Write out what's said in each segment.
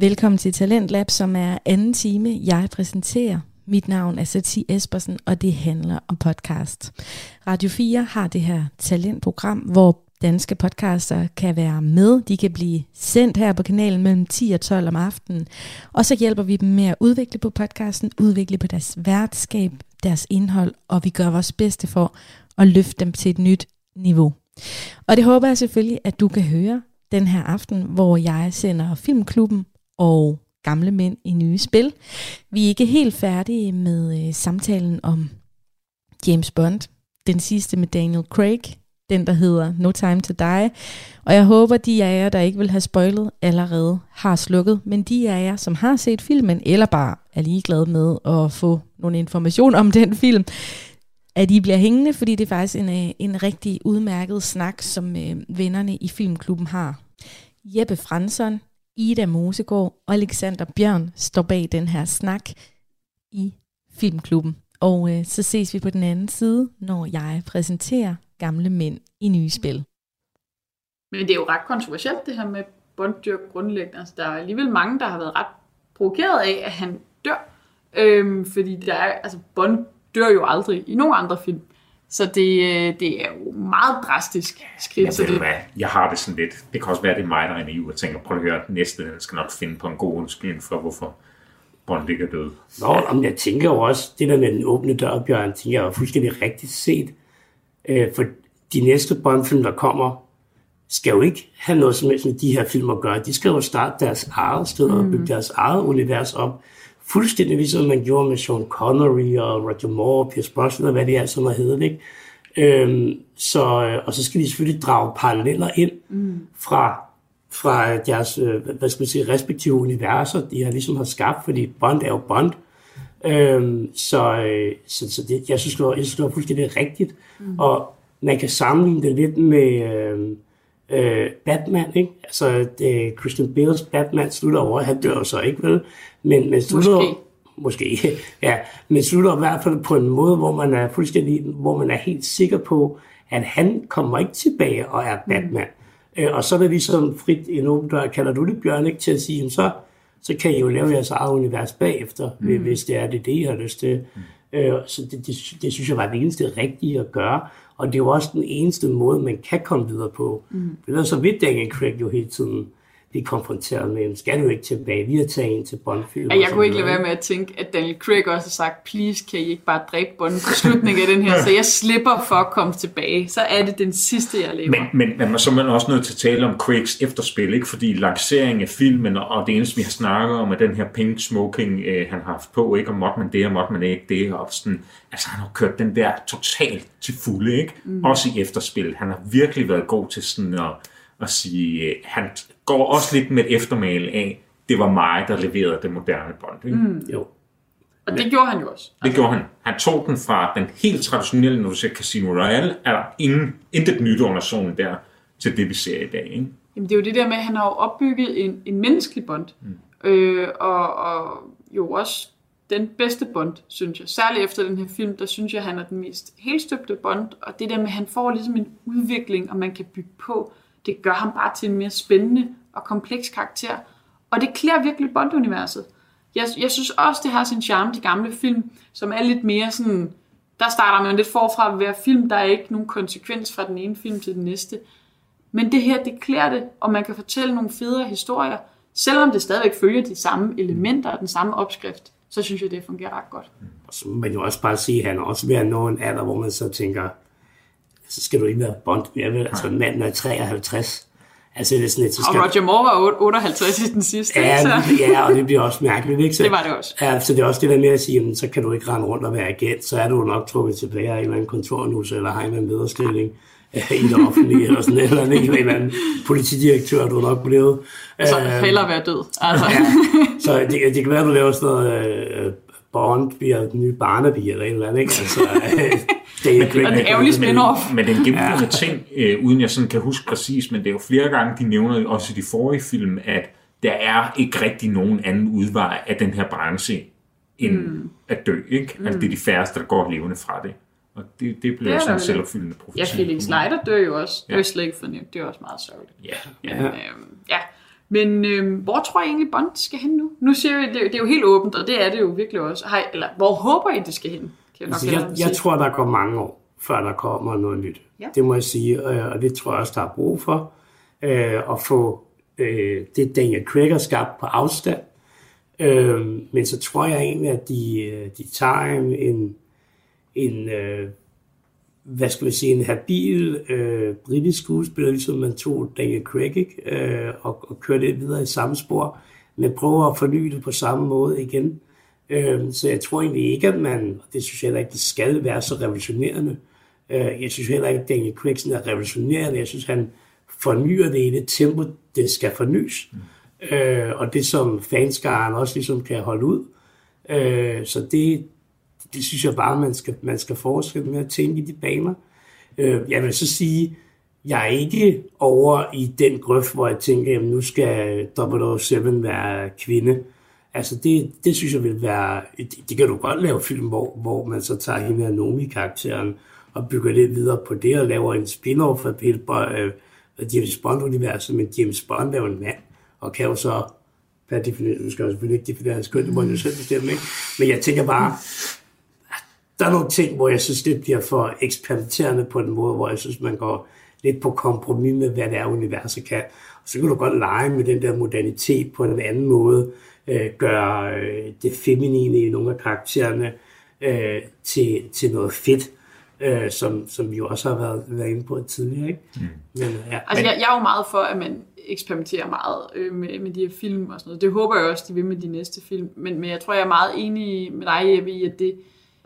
Velkommen til Talentlab, som er anden time, jeg præsenterer. Mit navn er Satie Espersen, og det handler om podcast. Radio 4 har det her talentprogram, hvor danske podcaster kan være med. De kan blive sendt her på kanalen mellem 10 og 12 om aftenen. Og så hjælper vi dem med at udvikle på podcasten, udvikle på deres værtskab, deres indhold, og vi gør vores bedste for at løfte dem til et nyt niveau. Og det håber jeg selvfølgelig, at du kan høre den her aften, hvor jeg sender Filmklubben og gamle mænd i nye spil. Vi er ikke helt færdige med øh, samtalen om James Bond, den sidste med Daniel Craig, den der hedder No Time to Die. Og jeg håber, de af jer, der ikke vil have spoilet, allerede har slukket. Men de af jer, som har set filmen, eller bare er ligeglade med at få nogle information om den film, at I bliver hængende, fordi det er faktisk en, øh, en rigtig udmærket snak, som øh, vennerne i Filmklubben har. Jeppe Fransson, Ida Mosegård og Alexander Bjørn står bag den her snak i Filmklubben. Og øh, så ses vi på den anden side, når jeg præsenterer gamle mænd i nye spil. Men det er jo ret kontroversielt, det her med Bond grundlæggende. Altså, der er alligevel mange, der har været ret provokeret af, at han dør. Øhm, fordi der er, altså, Bond dør jo aldrig i nogen andre film. Så det, øh, det er jo meget drastisk skridt. Så det, hvad, jeg har det sådan lidt. Det kan også være, det er mig, der er naiv og tænker, prøv at høre, næste den skal nok finde på en god undskyldning for, hvorfor Bond ikke er død. Nå, om jeg tænker jo også, det der med den åbne dør, Bjørn, tænker jeg er fuldstændig rigtigt set. Øh, for de næste Bond-film, der kommer, skal jo ikke have noget som helst med de her film at gøre. De skal jo starte deres eget sted og bygge deres eget univers op. Fuldstændig ligesom man gjorde med Sean Connery og Roger Moore, Pierce Brosnan og hvad det er, som har heddet, ikke? Øhm, så, øh, og så skal de selvfølgelig drage paralleller ind mm. fra, fra deres øh, hvad skal man sige, respektive universer, de har ligesom har skabt, fordi Bond er jo Bond. Øhm, så, øh, så, så det, jeg, synes, det var, jeg synes, det var fuldstændig rigtigt. Mm. Og man kan sammenligne det lidt med øh, øh, Batman, ikke? Altså, det, Christian Bales Batman slutter over, han dør jo så ikke, vel? Men, men slutter, Måske. Måske, ja. Men slutter i hvert fald på en måde, hvor man er fuldstændig, hvor man er helt sikker på, at han kommer ikke tilbage og er Batman. Mm. Øh, og så er det ligesom frit en åben dør, kalder du det, Bjørn, ikke, til at sige, så, så kan I jo lave jeres eget univers bagefter, mm. hvis det er det, det I har lyst til. Mm. Øh, så det, det, det synes jeg var det eneste rigtige at gøre. Og det er jo også den eneste måde, man kan komme videre på. Mm. Det er så vidt, Daniel Craig jo hele tiden blive konfronteret med, skal du ikke tilbage, vi har taget en til Bond-film. Ja, jeg kunne ikke lade være med at tænke, at Daniel Craig også har sagt, please, kan I ikke bare dræbe Bond på slutningen af den her, så jeg slipper for at komme tilbage. Så er det den sidste, jeg lever. Men, men, men så er man også nødt til at tale om Craigs efterspil, ikke? fordi lanceringen af filmen, og det eneste, vi har snakket om, er den her pink smoking, øh, han har haft på, ikke? og måtte man det, og måtte man ikke det, og sådan, altså han har kørt den der totalt til fulde, ikke? Mm. også i efterspil. Han har virkelig været god til sådan at, at sige, øh, han går også lidt med et eftermæle af, det var mig, der leverede det moderne Bond. Ikke? Mm. Jo. Og det gjorde han jo også. Det gjorde han. Han tog den fra den helt traditionelle, når du ser Casino Royale, er der ingen, intet nyt under solen der, til det vi ser i dag. Ikke? Jamen, det er jo det der med, at han har jo opbygget en, en menneskelig Bond. Mm. Øh, og, og jo også den bedste Bond, synes jeg. Særligt efter den her film, der synes jeg, han er den mest helstøbte Bond. Og det der med, at han får ligesom en udvikling, og man kan bygge på, det gør ham bare til en mere spændende og kompleks karakter. Og det klæder virkelig Bond-universet. Jeg, jeg synes også, det har sin charme, de gamle film, som er lidt mere sådan... Der starter man lidt forfra ved hver film, der er ikke nogen konsekvens fra den ene film til den næste. Men det her, det klæder det, og man kan fortælle nogle federe historier, selvom det stadigvæk følger de samme elementer og den samme opskrift, så synes jeg, det fungerer ret godt. Og så må man jo også bare sige, at han er også ved at nå en alder, hvor man så tænker, så skal du ikke være Bond mere, vel? Altså, manden er 53. Altså, det er sådan lidt, så skal... Og Roger Moore var 58 i den sidste, Ja, så ja, og det bliver også mærkeligt, ikke? Så, det var det også. Ja, så det er også det der med at sige, jamen, så kan du ikke rende rundt og være agent, så er du nok trukket tilbage af en eller anden kontornus, eller har en eller anden lederstilling øh, i det offentlige, eller sådan eller? En eller anden politidirektør, du er nok blevet. Så Øh, hellere være død. Altså. Ja, så det, det kan være, at du laver sådan noget øh, Bond bliver den nye Barnaby eller en eller anden, ikke? Altså, det er Og det er ærgerligt Men, spin-off. men den gennemgående ja. ting, øh, uden jeg sådan kan huske præcis, men det er jo flere gange, de nævner også i de forrige film, at der er ikke rigtig nogen anden udvej af den her branche, end mm. at dø, ikke? Mm. Altså det er de færreste, der går levende fra det. Og det, det bliver er sådan en selvopfyldende profeti. Ja, Felix. Leiter dør jo også. Det er Ja. slet ikke fornemt. Det er også meget sørgeligt. Ja, ja. Men, øhm, ja. Men øh, hvor tror I egentlig Bond skal hen nu? Nu siger vi, det, det er jo helt åbent, og det er det jo virkelig også. I, eller hvor håber I, det skal hen? Nok Altså, jeg, jeg tror, der går mange år, før der kommer noget nyt. Ja. Det må jeg sige, og og det tror jeg også, der er brug for. Øh, at få øh, det Daniel Craig har skabt på afstand. Øh, men så tror jeg egentlig, at de, øh, de tager en, en, en øh, hvad skal vi sige, en habil øh, britisk skuespiller, ligesom man tog Daniel Craig, ikke? Øh, og, og kørte det videre i samme spor, men prøver at forny det på samme måde igen. Øh, så jeg tror egentlig ikke, at man, og det synes jeg heller ikke, det skal være så revolutionerende. Øh, jeg synes heller ikke, at Daniel Craig sådan er revolutionerende. Jeg synes, han fornyer det i det tempo, det skal fornyes. Mm. Øh, og det som fanskaren også ligesom kan holde ud. Øh, så det, det synes jeg bare, man skal, man skal fortsætte med at tænke i de baner. Øh, jeg vil så sige, jeg er ikke over i den grøft, hvor jeg tænker, at nu skal 007 være kvinde. Altså det, det synes jeg vil være, det, det kan du godt lave film, hvor, hvor man så tager hende her Nomi-karakteren og bygger det videre på det og laver en spin-off af Peter, øh, James Bond-universet, men James Bond er jo en mand, og kan jo så, per definition, nu skal jeg selvfølgelig ikke definere hans køn, det må jeg jo selv bestemme, ikke? men jeg tænker bare, der er nogle ting, hvor jeg synes, det bliver for eksperimenterende på en måde, hvor jeg synes, man går lidt på kompromis med, hvad det er, universet kan. Og så kan du godt lege med den der modernitet på en anden måde, øh, gøre øh, det feminine i nogle af karaktererne øh, til, til noget fedt, øh, som, som vi jo også har været, været inde på tidligere. Ikke? Mm. Men, ja. Altså, jeg, jeg er jo meget for, at man eksperimenterer meget øh, med, med de her film og sådan noget. Det håber jeg også, de vil med de næste film. Men, men jeg tror, jeg er meget enig med dig, Jeppe, i, at det,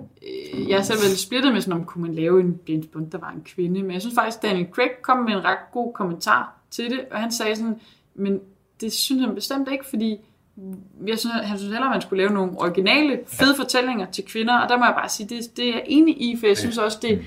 øh, jeg er selv vel splittet med sådan, om kunne man lave en James Bond, der var en kvinde. Men jeg synes faktisk, Daniel Craig kom med en ret god kommentar til det, og han sagde sådan, men det synes han bestemt ikke, fordi jeg synes, han synes heller, at man skulle lave nogle originale, fede ja. fortællinger til kvinder, og der må jeg bare sige, det, det er jeg enig i, for jeg synes også, det,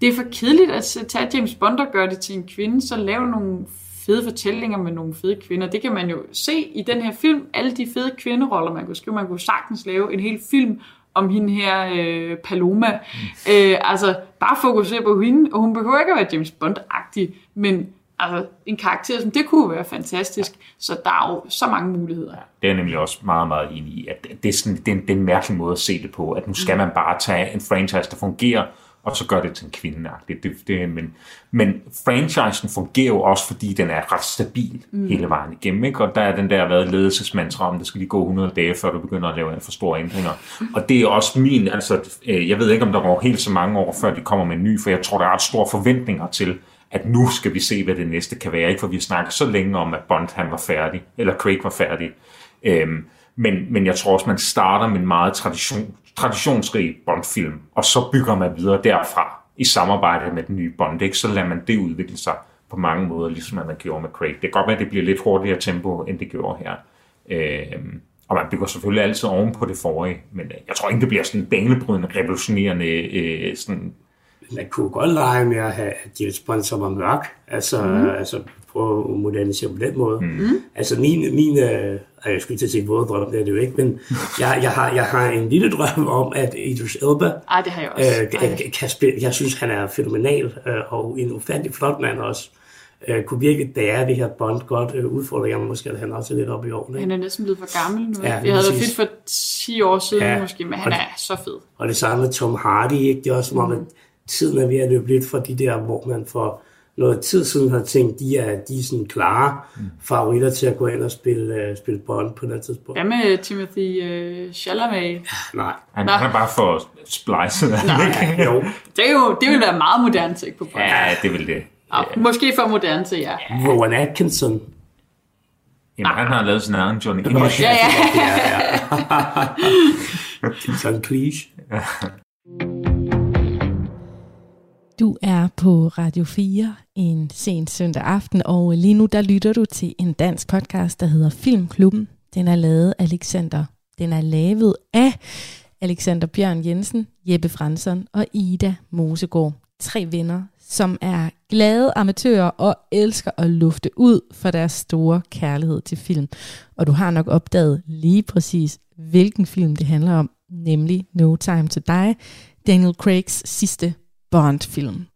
det er for kedeligt at tage James Bond og gøre det til en kvinde, så lave nogle fede fortællinger med nogle fede kvinder. Det kan man jo se i den her film. Alle de fede kvinderoller, man kunne skrive. Man kunne sagtens lave en hel film om hende her, øh, Paloma. Mm. Øh, altså, bare fokusere på hende, og hun behøver ikke at være James Bond-agtig, men altså, en karakter som det kunne være fantastisk. Så der er jo så mange muligheder. Det er jeg nemlig også meget, meget enig i, at det er, sådan, det, er en, det er en mærkelig måde at se det på, at nu skal man bare tage en franchise, der fungerer, og så gør det til en kvindeagtigt. Det, det, men, men franchisen fungerer jo også, fordi den er ret stabil mm. hele vejen igennem. Ikke? Og der er den der været ledelsesmantra om, der skal lige gå 100 dage, før du begynder at lave for store ændringer. Og det er også min, altså, øh, jeg ved ikke, om der går helt så mange år, før de kommer med en ny, for jeg tror, der er ret store forventninger til, at nu skal vi se, hvad det næste kan være. Ikke? For vi snakker så længe om, at Bond han var færdig, eller Craig var færdig. Øhm, men, men jeg tror også, man starter med en meget tradition, traditionsrig Bond-film, og så bygger man videre derfra i samarbejde med den nye Bond. Ikke? Så lader man det udvikle sig på mange måder, ligesom man gjorde med Craig. Det kan godt være, at det bliver lidt hurtigere tempo, end det gjorde her. Øhm, og man bygger selvfølgelig altid oven på det forrige, men øh, jeg tror ikke, det bliver sådan banebrydende, revolutionerende øh, sådan man kunne godt lege med at have James Bond, som var mørk. Altså, mm. altså prøve at modernisere på den måde. Mm. Altså min, min øh, jeg skulle til at sige våde drøm, det er det jo ikke, men jeg, jeg, har, jeg har en lille drøm om, at Idris Elba Ej, det har jeg også. Øh, kan, kan spille, jeg synes, han er fænomenal, øh, og en ufattelig flot mand også. Øh, kunne virkelig bære det her Bond godt øh, udfordre jeg måske, at han også er lidt oppe i årene. Han er næsten blevet for gammel nu. Ja, jeg havde været fedt for 10 år siden ja, måske, men han det, er så fed. Og det samme med Tom Hardy, ikke? det er også som om, at tiden er ved at løbe lidt fra de der, hvor man for noget tid siden har tænkt, de er, de er sådan klare mm. favoritter til at gå ind og spille, uh, spille Bond på det tidspunkt. Hvad med Timothy uh, Chalamet? Ja, nej. Han, han er bare for splicet. Nej, jo. Det, er jo, det vil være meget moderne til på Bond. Ja, det vil det. Ja, måske for moderne til, ja. Rowan Atkinson. Jamen, han har lavet sin egen Johnny English. Ja, ja. ja, ja. Sådan Cleese. Du er på Radio 4 en sen søndag aften, og lige nu der lytter du til en dansk podcast, der hedder Filmklubben. Den er lavet af Alexander. Den er lavet af Alexander Bjørn Jensen, Jeppe Fransson og Ida Mosegård. Tre venner, som er glade amatører og elsker at lufte ud for deres store kærlighed til film. Og du har nok opdaget lige præcis, hvilken film det handler om, nemlig No Time to Die, Daniel Craigs sidste Bond-film.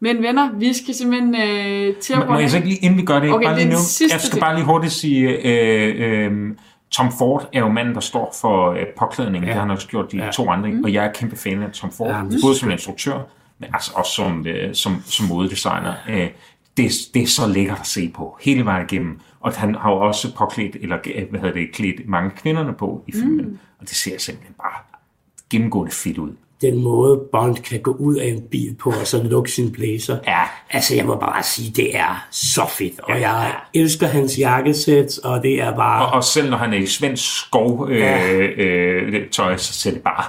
Men venner, vi skal simpelthen øh, til at Må, må jeg så ikke lige, inden vi gør det, Okay, bare det er lige nu, sidste jeg skal bare lige hurtigt sige, øh, øh, Tom Ford er jo manden, der står for øh, påklædningen. Ja. Det har han også gjort de ja. to andre, mm. og jeg er kæmpe fan af Tom Ford, Ja, er både som instruktør, men altså også som, øh, som, som modedesigner. Øh, det, det er så lækkert at se på, hele vejen igennem. Og han har jo også påklædt, eller øh, hvad hedder det, klædt mange kvinderne på i filmen. Mm. Og det ser simpelthen bare gennemgående fedt ud. Den måde, Bond kan gå ud af en bil på, og så lukke sin blazer. Ja. Altså, jeg må bare sige, det er så fedt. Og jeg elsker hans jakkesæt, og det er bare... Og, og selv når han er i svensk skov øh, Ja. øh, tøj, så ser det bare...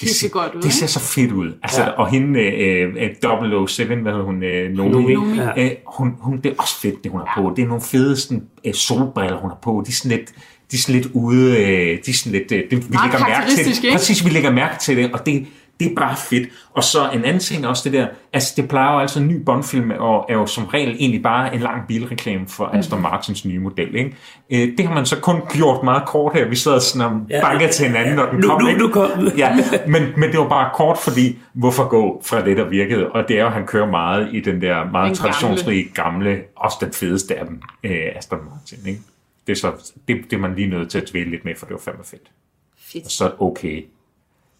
Det Pissegodt ud, Det ser så fedt ud. Altså, ja. Og hende, øh, øh, 007, hvad hedder hun, øh, Nomi, Nomi, ja. øh, hun, hun, det er også fedt, det hun har på. Det er nogle fede sådan, øh, solbriller, hun har på. De er sådan lidt, de er sådan lidt ude, øh, de er sådan lidt, øh, det, vi Meget lægger mærke til det. Præcis, vi lægger mærke til det, og det, det er bare fedt. Og så en anden ting er også det der, altså det plejer jo altså en ny Bond-film, og er jo som regel egentlig bare en lang bilreklame for Aston Martins nye model. Ikke? Øh, det har man så kun gjort meget kort her. Vi sad sådan og Ja. bankede til hinanden, når den Nu- kom. nu- ikke? nu kom ja, men, men det var bare kort, fordi hvorfor gå fra det, der virkede? Og det er jo, at han kører meget i den der meget Den traditionsrige gamle, også den fedeste af dem, øh, Aston Martin. Ikke? Det, er så, det, det er man lige nødt til at dvæle lidt med, for det var fandme fedt. Fedt. Og så okay,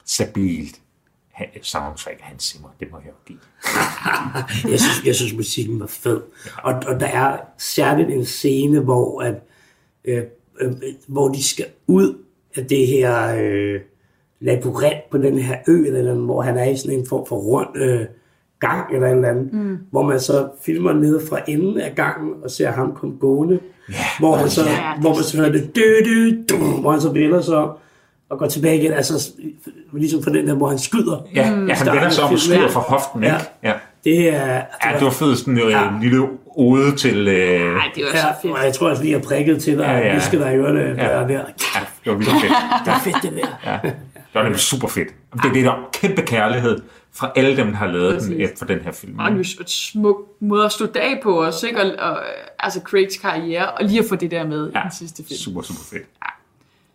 stabilt soundtrack af Hans Zimmer, det må jeg jo give. Jeg synes, jeg synes musikken var fed. Og, og der er særligt en scene, hvor, at, øh, øh, hvor de skal ud af det her øh, labyrint på den her ø, eller, eller, hvor han er i sådan en form for rund øh, gang eller et eller andet, mm. hvor man så filmer nede fra enden af gangen og ser ham komme gående, yeah. hvor, han så, Ja, yeah, det hvor man så hører det, dø, dø, dø, hvor han så vender sig og går tilbage igen, altså ligesom for den der, hvor han skyder. Ja, ja han Starten vender sig om og skyder fra hoften, ikke? Ja. Ja. Det er... Ja, det var fedt sådan øh, Ja. en lille ode til... Øh, Nej, det var Ja, så fedt. og jeg tror også lige, jeg prikket til dig, Ja, ja, ja. skal der i ørerne. Ja. Der, der. ja, det var vildt fedt. Det er fedt, det der. Ja. Det var nemlig super fedt. Det er det, der er kæmpe kærlighed fra alle dem, der har lavet den Præcis. efter den her film. Og et smuk måde at stå dag på os, ikke? Og, og, altså Craigs karriere, og lige at få det der med ja. i den sidste film. Super, super fedt.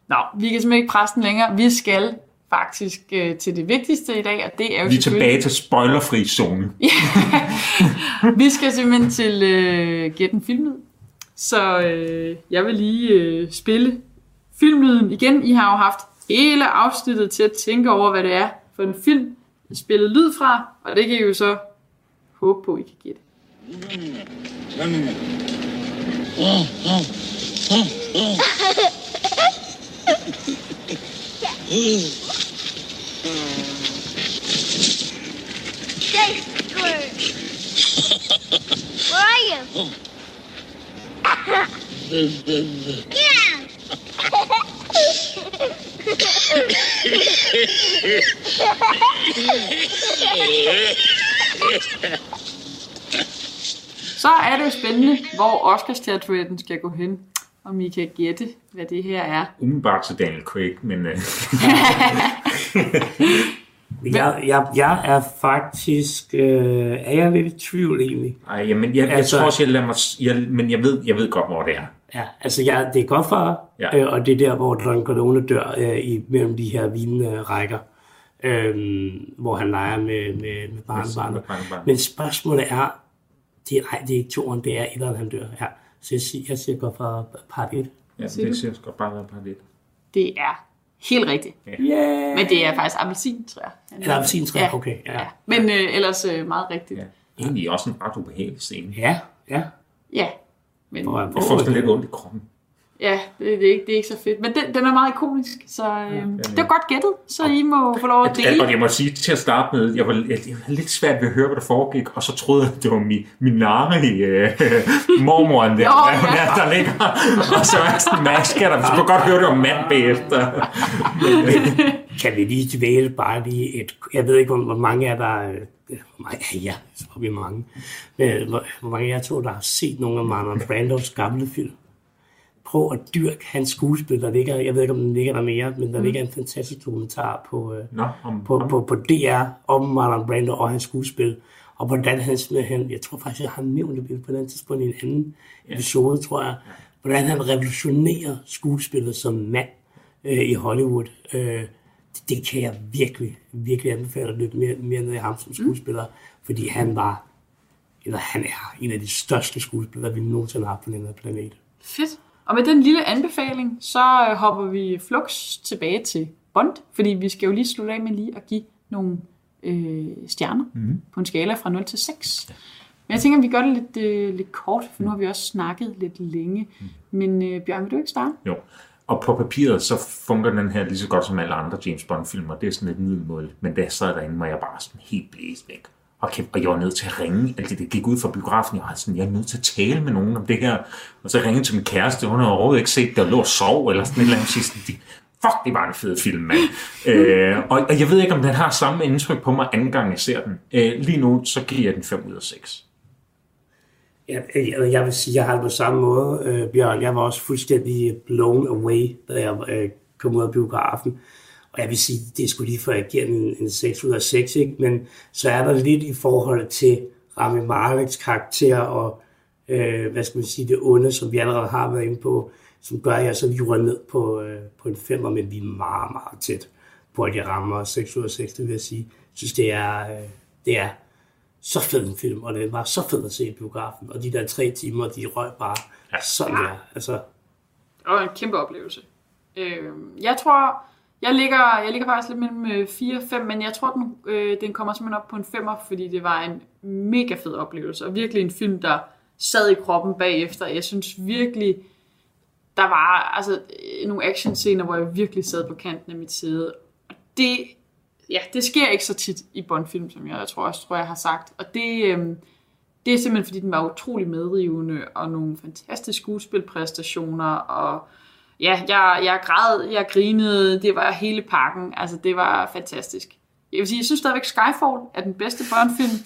Nå, vi kan simpelthen ikke presse den længere. Vi skal faktisk øh, til det vigtigste i dag, og det er jo Vi er tilbage til spoilerfri zone. Vi skal simpelthen til øh, Gæt en filmlyd. Så øh, jeg vil lige øh, spille filmlyden igen. I har jo haft hele afsnittet til at tænke over, hvad det er for en film, jeg spillede lyd fra, og det kan I jo så håbe på, I kan gætte. Where are you? yeah! Så er det jo spændende, hvor Oscars-statuetten skal gå hen. Om I kan gætte, hvad det her er. Umiddelbart til Daniel Craig, men øh, Jeg, jeg, jeg er faktisk... Øh, er jeg lidt i tvivl egentlig? ej, jamen, jeg, jeg Altså- tror også, jeg lader mig... Jeg, men jeg ved, jeg ved godt, hvor det er. Ja, altså jeg, det er godt for, Ja. ja. øh, og det er der, hvor Don Corleone dør øh, i, mellem de her vinende rækker, øh, hvor han leger med, med, med barnebarnet. barnebarnet. Men spørgsmålet er, det, er- nej, det er ikke toren, det er etteren, han dør. Ja. Så jeg siger, jeg siger godt for part 1. Ja, Siger det ser jeg godt bare bare lidt. Det er helt rigtigt. Yeah! Men det er faktisk appelsintræ. Eller appelsintræ, okay, ja. ja. Men øh, ellers øh, meget rigtigt. Ja. Ja. Egentlig også en ret ubehagelig scene. Ja, ja. ja. Men Hvor, Jeg får sådan lidt ondt i kroppen. ja, det, det, er ikke, det er ikke så fedt. Men den, den er meget ikonisk, så øh, det var godt gættet. Så I må få lov at Ja, dele. og jeg må sige til at starte med, jeg var, jeg, jeg var lidt svært ved at høre, hvad der foregik, og så troede jeg, at det var min, min nare, øh, mormoren der, Jo, der, ja. der, der ligger. Og så var jeg sådan, hvad sker der? Kunne godt høre, det var mand bagefter. Kan vi lige dvæle bare lige et... Jeg ved ikke, hvor, hvor mange af der... øh, mange jer, så er vi mange. Men hvor, hvor mange af jer tror, der har set nogle af Marlon Brandos gamle film? Prøv at dyrke hans skuespil. Der ligger, jeg ved ikke, om den ligger der mere, men der mm. ligger en fantastisk dokumentar på, øh, Nå, om, på, om, på, på DR om Marlon Brando og hans skuespil. Og hvordan han simpelthen, jeg tror faktisk, jeg har nævnt det på den tidspunkt i en anden episode, tror jeg, hvordan han revolutionerer skuespillet som mand øh, i Hollywood. Øh, det, det kan jeg virkelig, virkelig anbefale at lytte mere, mere ned i ham som skuespiller, fordi han var eller han er en af de største skuespillere, vi nogensinde har på den her planet. Fedt. Og med den lille anbefaling, så øh, hopper vi flux tilbage til Bond, fordi vi skal jo lige slutte af med lige at give nogle øh, stjerner mm. på en skala fra 0 til 6. Men jeg tænker, at vi gør det lidt, øh, lidt kort, for nu har vi også snakket lidt længe. Men øh, Bjørn, vil du ikke starte? Jo. Og på papiret, så fungerer den her lige så godt som alle andre James Bond-filmer. Det er sådan et middelmål. Men da jeg sad derinde, var jeg bare sådan helt blæst væk. Og, kæft, og jeg var nødt til at ringe. Altså, det gik ud fra biografen. Jeg var sådan, jeg er nødt til at tale med nogen om det her. Og så ringede til min kæreste. Hun havde overhovedet ikke set, der lå og sov, eller sådan et eller andet. Sådan, de, fuck, det var en fed film, mand. øh, og, og, jeg ved ikke, om den har samme indtryk på mig, anden gang jeg ser den. Øh, lige nu, så giver jeg den 5 ud af 6. Jeg, øh, jeg, jeg vil sige, jeg har det på samme måde, øh, Bjørn. Jeg var også fuldstændig blown away, da jeg øh, kom ud af biografen. Og jeg vil sige, det skulle lige før jeg giver en, en 6 ud af 6, ikke? men så er der lidt i forhold til Rami Maleks karakter og, øh, hvad skal man sige, det onde, som vi allerede har været inde på, som gør, at jeg så jurer ned på, øh, på en 5, men vi er meget, meget tæt på, at jeg rammer 6 ud af 6, det vil jeg sige. Jeg synes, det er, øh, det er så fed en film, og det var så fedt at se i biografen, og de der tre timer, de røg bare ja. sådan der. Altså, Og en kæmpe oplevelse. Øh, jeg tror, jeg ligger, jeg ligger faktisk lidt mellem 4 og 5, men jeg tror, den, øh, den kommer simpelthen op på en 5'er, fordi det var en mega fed oplevelse, og virkelig en film, der sad i kroppen bagefter. Jeg synes virkelig, der var altså, øh, nogle actionscener, hvor jeg virkelig sad på kanten af mit sæde. Og det, ja, det sker ikke så tit i Bond-film, som jeg, jeg tror også tror, jeg har sagt. Og det, øh, det er simpelthen, fordi den var utrolig medrivende, og nogle fantastiske skuespilpræstationer, og ja, jeg, jeg græd, jeg grinede, det var hele pakken. Altså, det var fantastisk. Jeg vil sige, jeg synes stadigvæk, Skyfall er den bedste Bond-film,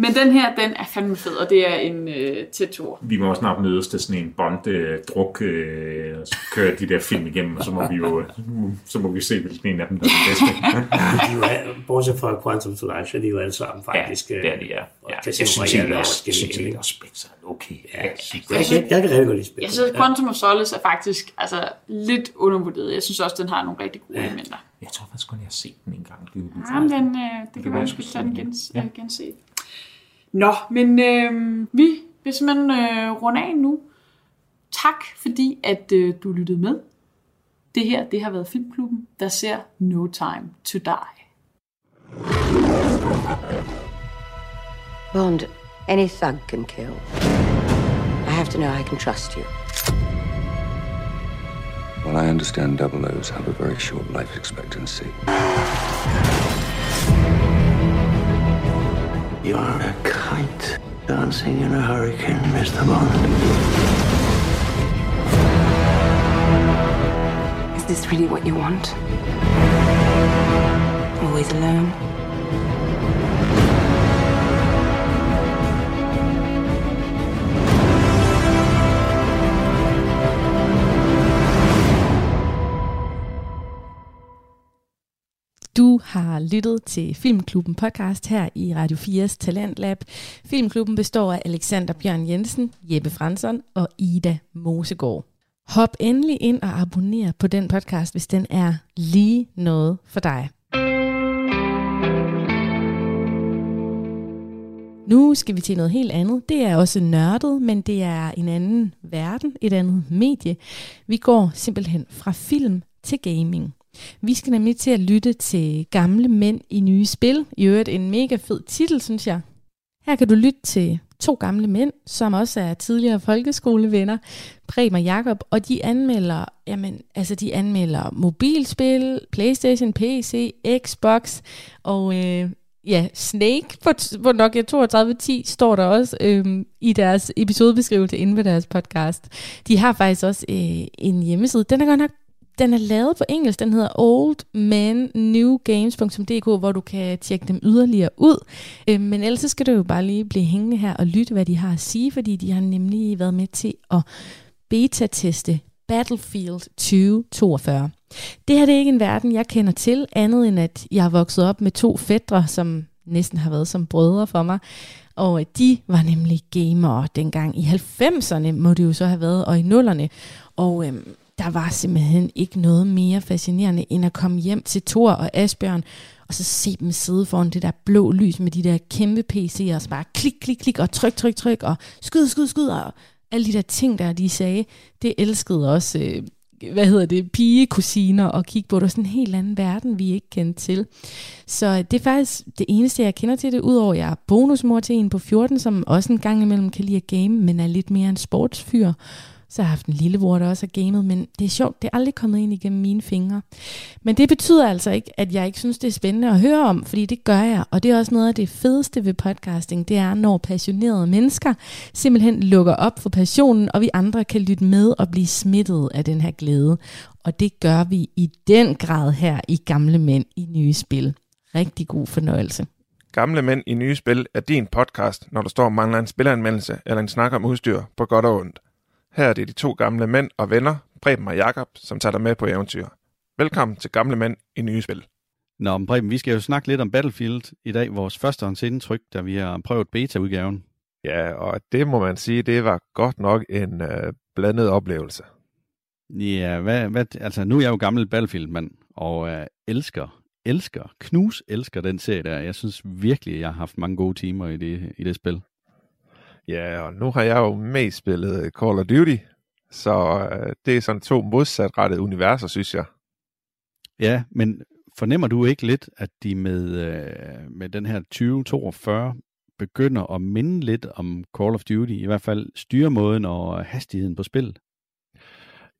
men den her, den er fandme fed, og det er en øh, tæt tur. Vi må også snart mødes til sådan en Bond-druk, øh, og så kører de der film igennem, og så må vi jo så må vi se, hvilken en af dem, der er den bedste. de er bortset fra Quantum Solace, de er jo alle sammen faktisk... ja, det er de, ja. og ja. Jeg synes er også, også jeg også, Spencer er okay. Ja, Jeg, jeg, jeg kan rigtig godt lide spil. Jeg synes, Quantum of Solace er faktisk altså, lidt undervurderet. Jeg synes også, den har nogle rigtig gode elementer. Jeg tror faktisk kun, jeg har set den en gang. Det, Ja, men den, øh, det kan være, at vi skal tage den gens, ja. gense. Nå, men øh, vi vil simpelthen øh, runde af nu. Tak, fordi at øh, du lyttede med. Det her, det har været Filmklubben, der ser No Time to Die. Bond, any thug can kill. I have to know I can trust you. Well, I understand double O's have a very short life expectancy. You are a kite dancing in a hurricane, Mr. Bond. Is this really what you want? Always alone? Du har lyttet til Filmklubben podcast her i Radio 4's Talentlab. Filmklubben består af Alexander Bjørn Jensen, Jeppe Fransson og Ida Mosegård. Hop endelig ind og abonner på den podcast, hvis den er lige noget for dig. Nu skal vi til noget helt andet. Det er også nørdet, men det er en anden verden, et andet medie. Vi går simpelthen fra film til gaming. Vi skal nemlig til at lytte til gamle mænd i nye spil. I øvrigt en mega fed titel, synes jeg. Her kan du lytte til to gamle mænd, som også er tidligere folkeskolevenner, Prem og Jakob, og de anmelder, jamen, altså de anmelder mobilspil, Playstation, PC, Xbox, og øh, ja, Snake på, på Nokia 3210 står der også øh, i deres episodebeskrivelse inde ved deres podcast. De har faktisk også øh, en hjemmeside. Den er godt nok den er lavet på engelsk, den hedder oldmannewgames.dk, hvor du kan tjekke dem yderligere ud. Øh, men ellers så skal du jo bare lige blive hængende her og lytte, hvad de har at sige, fordi de har nemlig været med til at beta-teste Battlefield 2042. Det her det er ikke en verden, jeg kender til, andet end at jeg er vokset op med to fædre, som næsten har været som brødre for mig. Og de var nemlig gamere dengang i 90'erne, må det jo så have været, og i nullerne. Og øhm, der var simpelthen ikke noget mere fascinerende, end at komme hjem til Thor og Asbjørn, og så se dem sidde foran det der blå lys med de der kæmpe PC'er, og så bare klik, klik, klik, og tryk, tryk, tryk, og skyd, skyd, skyd, og alle de der ting, der de sagde, det elskede også, øh, hvad hedder det, pigekusiner, og kigge på, det var sådan en helt anden verden, vi ikke kendte til. Så det er faktisk det eneste, jeg kender til det, udover at jeg er bonusmor til en på 14, som også en gang imellem kan lide at game, men er lidt mere en sportsfyr. Så har jeg haft en lillebror, der også har gamet, men det er sjovt, det er aldrig kommet ind igennem mine fingre. Men det betyder altså ikke, at jeg ikke synes, det er spændende at høre om, fordi det gør jeg, og det er også noget af det fedeste ved podcasting, det er, når passionerede mennesker simpelthen lukker op for passionen, og vi andre kan lytte med og blive smittet af den her glæde. Og det gør vi i den grad her i Gamle Mænd i Nye Spil. Rigtig god fornøjelse. Gamle Mænd i Nye Spil er din podcast, når du står og mangler en spilleranmeldelse eller en snak om udstyr på godt og ondt. Her er det de to gamle mænd og venner, Preben og Jakob, som tager dig med på eventyr. Velkommen til Gamle Mænd i Nye Spil. Nå, men Preben, vi skal jo snakke lidt om Battlefield i dag, vores første indtryk, da vi har prøvet beta-udgaven. Ja, og det må man sige, det var godt nok en øh, blandet oplevelse. Ja, hvad, hvad, altså nu er jeg jo gammel Battlefield-mand, og øh, elsker, elsker, knus elsker den serie der. Jeg synes virkelig, jeg har haft mange gode timer i det, i det spil. Ja, og nu har jeg jo mest spillet Call of Duty, så øh, det er sådan to modsatrettede universer, synes jeg. Ja, men fornemmer du ikke lidt, at de med, øh, med den her 2042 begynder at minde lidt om Call of Duty, i hvert fald styremåden og hastigheden på spillet?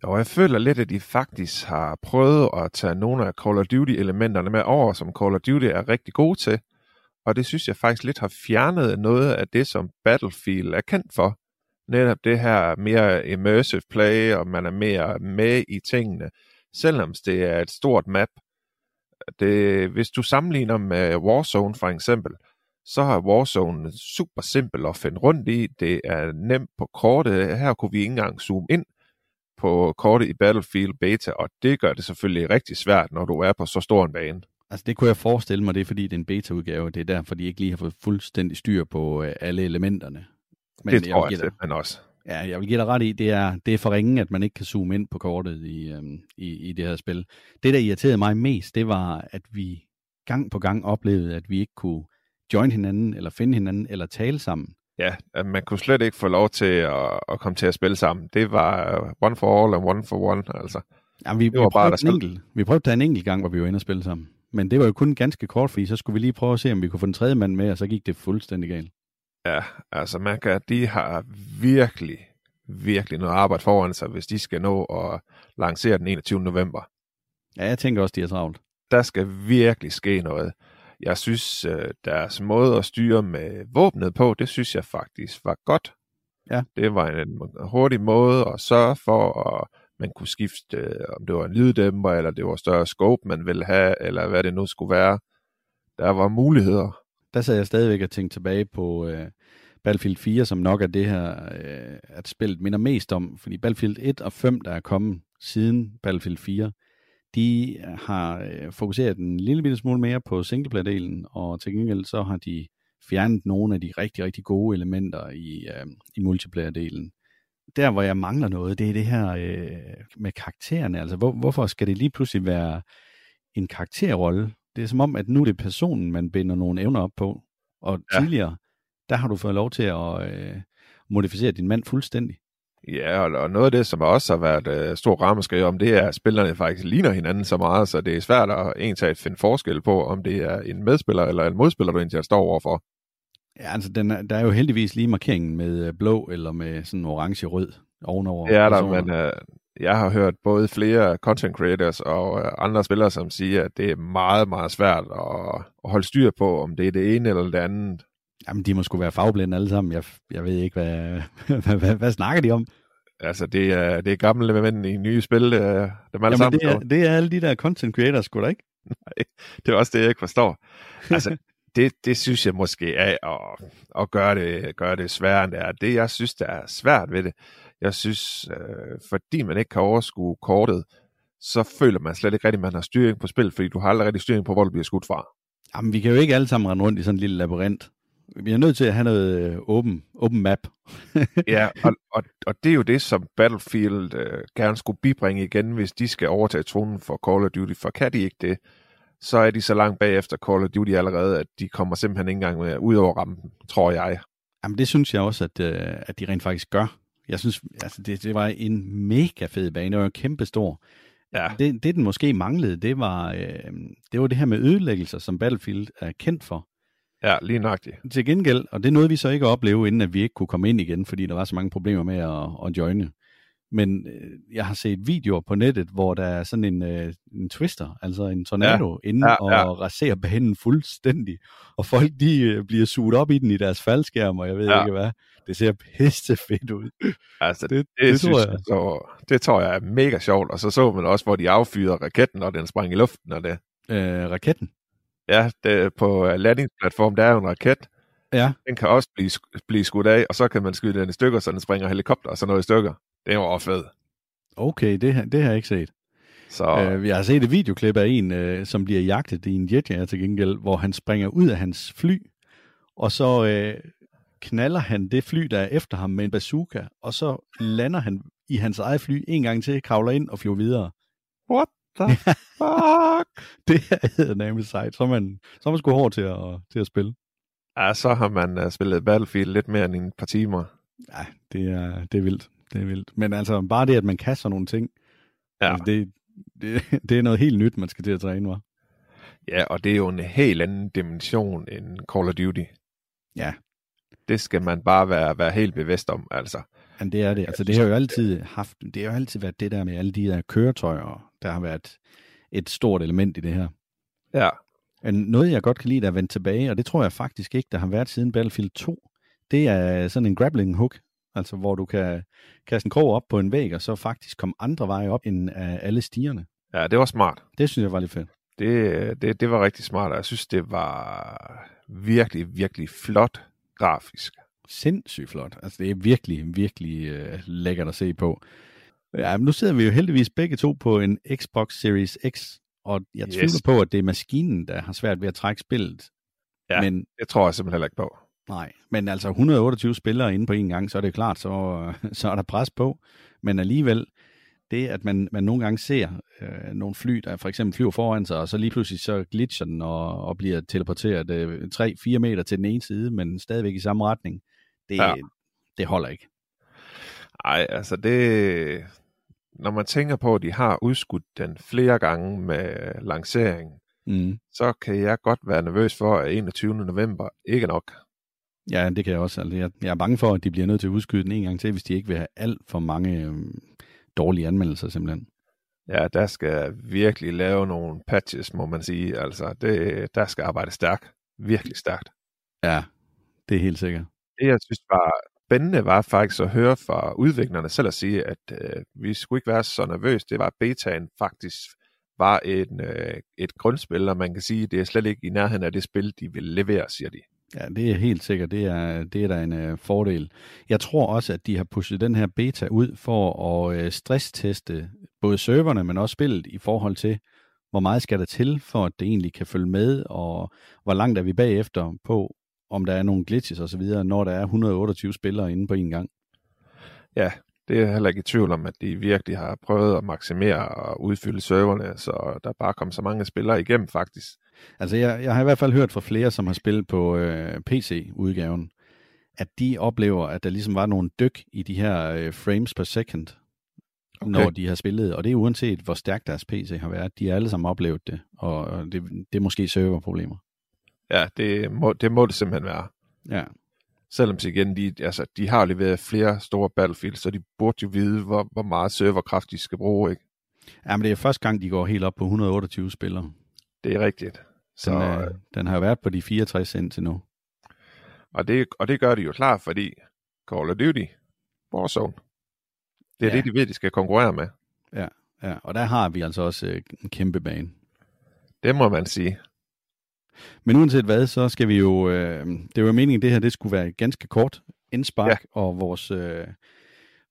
Jo, jeg føler lidt, at de faktisk har prøvet at tage nogle af Call of Duty-elementerne med over, som Call of Duty er rigtig gode til og det synes jeg faktisk lidt har fjernet noget af det, som Battlefield er kendt for. Netop det her mere immersive play, og man er mere med i tingene, selvom det er et stort map. Det, hvis du sammenligner med Warzone for eksempel, så har Warzone super simpel at finde rundt i. Det er nemt på kortet. Her kunne vi ikke engang zoome ind på kortet i Battlefield Beta, og det gør det selvfølgelig rigtig svært, når du er på så stor en bane. Altså det kunne jeg forestille mig, det er fordi det er en beta-udgave. Det er derfor, de ikke lige har fået fuldstændig styr på øh, alle elementerne. Men det tror jeg, jeg simpelthen også. Ja, jeg vil give dig ret i, det er, det er for ringen, at man ikke kan zoome ind på kortet i, øhm, i, i det her spil. Det, der irriterede mig mest, det var, at vi gang på gang oplevede, at vi ikke kunne join hinanden, eller finde hinanden, eller tale sammen. Ja, man kunne slet ikke få lov til at, at komme til at spille sammen. Det var one for all and one for one, altså. Ja, vi, det var vi, prøvede bare, en enkelt, vi prøvede tage en enkelt gang, hvor vi var inde og spille sammen. Men det var jo kun ganske kort, fordi så skulle vi lige prøve at se, om vi kunne få den tredje mand med, og så gik det fuldstændig galt. Ja, altså man kan, de har virkelig, virkelig noget arbejde foran sig, hvis de skal nå at lancere den 21. november. Ja, jeg tænker også, de er travlt. Der skal virkelig ske noget. Jeg synes, øh, deres måde at styre med våbnet på, det synes jeg faktisk var godt. Ja. Det var en hurtig måde at sørge for at man kunne skifte, øh, om det var en lyddæmper, eller det var større scope, man ville have, eller hvad det nu skulle være. Der var muligheder. Der sad jeg stadigvæk og tænkte tilbage på øh, Battlefield 4, som nok er det her, øh, at spillet minder mest om, fordi Battlefield 1 og 5, der er kommet siden Battlefield 4, de har øh, fokuseret en lille bitte smule mere på singleplayer-delen, og til gengæld så har de fjernet nogle af de rigtig, rigtig gode elementer i, øh, i multiplayer-delen der, hvor jeg mangler noget, det er det her øh, med karaktererne. Altså, hvor, hvorfor skal det lige pludselig være en karakterrolle? Det er som om, at nu er det personen, man binder nogle evner op på. Og ja. tidligere, der har du fået lov til at øh, modificere din mand fuldstændig. Ja, og noget af det, som også har været øh, stor rammeskrig om, det er, at spillerne faktisk ligner hinanden så meget, så det er svært at egentlig finde forskel på, om det er en medspiller eller en modspiller, du egentlig står overfor. Ja, altså den er, der er jo heldigvis lige markeringen med øh, blå eller med sådan orange-rød ovenover. Ja, der, men uh, jeg har hørt både flere content creators og uh, andre spillere, som siger, at det er meget, meget svært at, at holde styr på, om det er det ene eller det andet. Jamen, de må sgu være fagblinde alle sammen. Jeg, jeg ved ikke, hvad, hvad, hvad, hvad snakker de om? Altså, det er, det er gamle mænd i nye spil, det er, dem alle Jamen, sammen. Det er, det er alle de der content creators, sgu da ikke? Nej, det er også det, jeg ikke forstår. Altså, det, det synes jeg måske er at, at gøre, det, gøre det sværere end det er. Det, jeg synes, der er svært ved det, jeg synes, øh, fordi man ikke kan overskue kortet, så føler man slet ikke rigtig, at man har styring på spil, fordi du har aldrig rigtig styring på, hvor du bliver skudt fra. Jamen, vi kan jo ikke alle sammen rende rundt i sådan en lille labyrint. Vi er nødt til at have noget øh, åben, åben map. ja, og, og, og det er jo det, som Battlefield øh, gerne skulle bibringe igen, hvis de skal overtage tronen for Call of Duty. For kan de ikke det, så er de så langt bagefter Call of Duty allerede, at de kommer simpelthen ikke engang med ud over rampen, tror jeg. Jamen det synes jeg også, at, øh, at de rent faktisk gør. Jeg synes, altså det, det var en mega fed bane, det var en kæmpe stor. Ja. Det, det, den måske manglede, det var, øh, det var det her med ødelæggelser, som Battlefield er kendt for. Ja, lige nøjagtigt. Til gengæld, og det nåede vi så ikke at opleve, inden at vi ikke kunne komme ind igen, fordi der var så mange problemer med at, at joine. Men øh, jeg har set videoer på nettet, hvor der er sådan en, øh, en twister, altså en tornado, ja. inde ja, ja. og raserer banen fuldstændig. Og folk, de øh, bliver suget op i den i deres faldskærm, og jeg ved ja. ikke hvad. Det ser pisse fedt ud. Altså, det, det, det, det tror jeg. Så, det tror jeg er mega sjovt. Og så så man også, hvor de affyrer raketten, og den sprang i luften. Og det. Øh, raketten? Ja, det, på landingsplatform, der er jo en raket. Ja. Den kan også blive, blive skudt af, og så kan man skyde den i stykker, så den springer helikopter og så noget i stykker. Det var fedt. Okay, det, det har jeg ikke set. Så... Øh, jeg har set et videoklip af en, øh, som bliver jagtet i en jetjager til gengæld, hvor han springer ud af hans fly, og så øh, knaller han det fly, der er efter ham med en bazooka, og så lander han i hans eget fly en gang til, kravler ind og flyver videre. What the fuck? det er nærmest sejt. Så er man, så er man sgu hård til at, til at spille. Ja, så har man uh, spillet Battlefield lidt mere end en par timer. Ja, det er, det er vildt. Det er vildt. Men altså, bare det, at man kan sådan nogle ting, ja. altså, det, det, det er noget helt nyt, man skal til at træne, var. Ja, og det er jo en helt anden dimension end Call of Duty. Ja. Det skal man bare være, være helt bevidst om, altså. Men det er det. Altså, det har jo altid haft, det har jo altid været det der med alle de der køretøjer, der har været et stort element i det her. Ja. Noget, jeg godt kan lide, der er vendt tilbage, og det tror jeg faktisk ikke, der har været siden Battlefield 2, det er sådan en grappling hook, altså hvor du kan kaste en krog op på en væg, og så faktisk komme andre veje op end af alle stierne. Ja, det var smart. Det synes jeg var lidt fedt. Det, det, det var rigtig smart, og jeg synes, det var virkelig, virkelig flot grafisk. Sindssygt flot. Altså, det er virkelig, virkelig uh, lækkert at se på. Ja, men nu sidder vi jo heldigvis begge to på en Xbox Series X, og jeg tvivler yes. på, at det er maskinen, der har svært ved at trække spillet. Ja, men, det tror jeg simpelthen heller ikke på. Nej, men altså 128 spillere inde på en gang, så er det klart, så, så er der pres på. Men alligevel, det at man, man nogle gange ser øh, nogle fly, der for eksempel flyver foran sig, og så lige pludselig så glitcher den og, og bliver teleporteret øh, 3-4 meter til den ene side, men stadigvæk i samme retning, det, ja. det holder ikke. Nej, altså det... Når man tænker på, at de har udskudt den flere gange med lancering, mm. så kan jeg godt være nervøs for, at 21. november ikke nok. Ja, det kan jeg også. Altså, jeg, jeg er bange for, at de bliver nødt til at udskyde den en gang til, hvis de ikke vil have alt for mange øhm, dårlige anmeldelser simpelthen. Ja, der skal virkelig lave nogle patches, må man sige. Altså, det, der skal arbejde stærkt. Virkelig stærkt. Ja, det er helt sikkert. Det, jeg synes var spændende, var faktisk at høre fra udviklerne selv at sige, at øh, vi skulle ikke være så nervøse. Det var, at betaen faktisk var en, øh, et grundspil, og man kan sige, at det er slet ikke i nærheden af det spil, de vil levere, siger de. Ja, det er helt sikkert. Det er, det er da en øh, fordel. Jeg tror også, at de har pushet den her beta ud for at øh, stressteste både serverne, men også spillet i forhold til, hvor meget skal der til, for at det egentlig kan følge med, og hvor langt er vi bagefter på, om der er nogle glitches osv., når der er 128 spillere inde på en gang. Ja, det er heller ikke i tvivl om, at de virkelig har prøvet at maksimere og udfylde serverne, så der bare kom så mange spillere igennem faktisk. Altså jeg, jeg har i hvert fald hørt fra flere, som har spillet på øh, PC-udgaven, at de oplever, at der ligesom var nogle dyk i de her øh, frames per second, okay. når de har spillet. Og det er uanset, hvor stærkt deres PC har været. De har alle sammen oplevet det, og det, det er måske serverproblemer. Ja, det må, det må det simpelthen være. Ja. Selvom igen, de, altså, de har leveret flere store Battlefield, så de burde jo vide, hvor, hvor meget serverkraft de skal bruge, ikke? Ja, men det er første gang, de går helt op på 128 spillere. Det er rigtigt. Så, den, øh, den har jo været på de 64 indtil nu. Og det, og det gør de jo klart, fordi Call of Duty, Warzone, det er ja. det, de ved, de skal konkurrere med. Ja, ja, og der har vi altså også øh, en kæmpe bane. Det må man sige. Men uanset hvad, så skal vi jo... Øh, det var meningen, at det her det skulle være ganske kort indspark, ja. og vores, øh,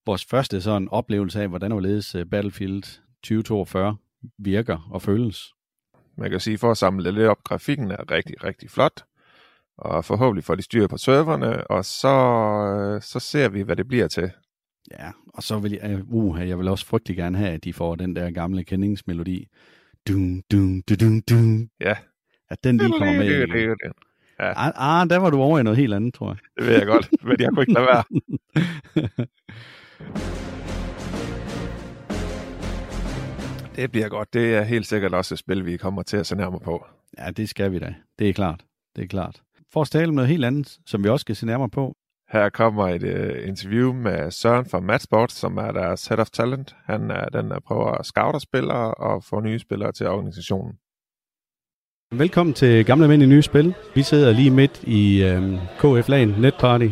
vores første sådan oplevelse af, hvordan overledes øh, Battlefield 2042 virker og føles. Man kan sige, for at samle lidt op, grafikken er rigtig, rigtig flot. og forhåbentlig får de styr på serverne, og så, øh, så ser vi, hvad det bliver til. Ja, og så vil jeg, uh, jeg vil også frygtelig gerne have, at de får den der gamle kendingsmelodi. Dun, dun, dun, dun, dun. Ja. At den lige kommer med. Ja. Ah, ah, der var du over i noget helt andet, tror jeg. Det ved jeg godt, men jeg kunne ikke lade være. det bliver godt. Det er helt sikkert også et spil, vi kommer til at se nærmere på. Ja, det skal vi da. Det er klart. Det er klart. For at tale om noget helt andet, som vi også skal se nærmere på. Her kommer et uh, interview med Søren fra Matchboard, som er deres head of talent. Han er den, der prøver at scoute spillere og få nye spillere til organisationen. Velkommen til Gamle Mænd i Nye Spil. Vi sidder lige midt i øh, KF LAN Netparty.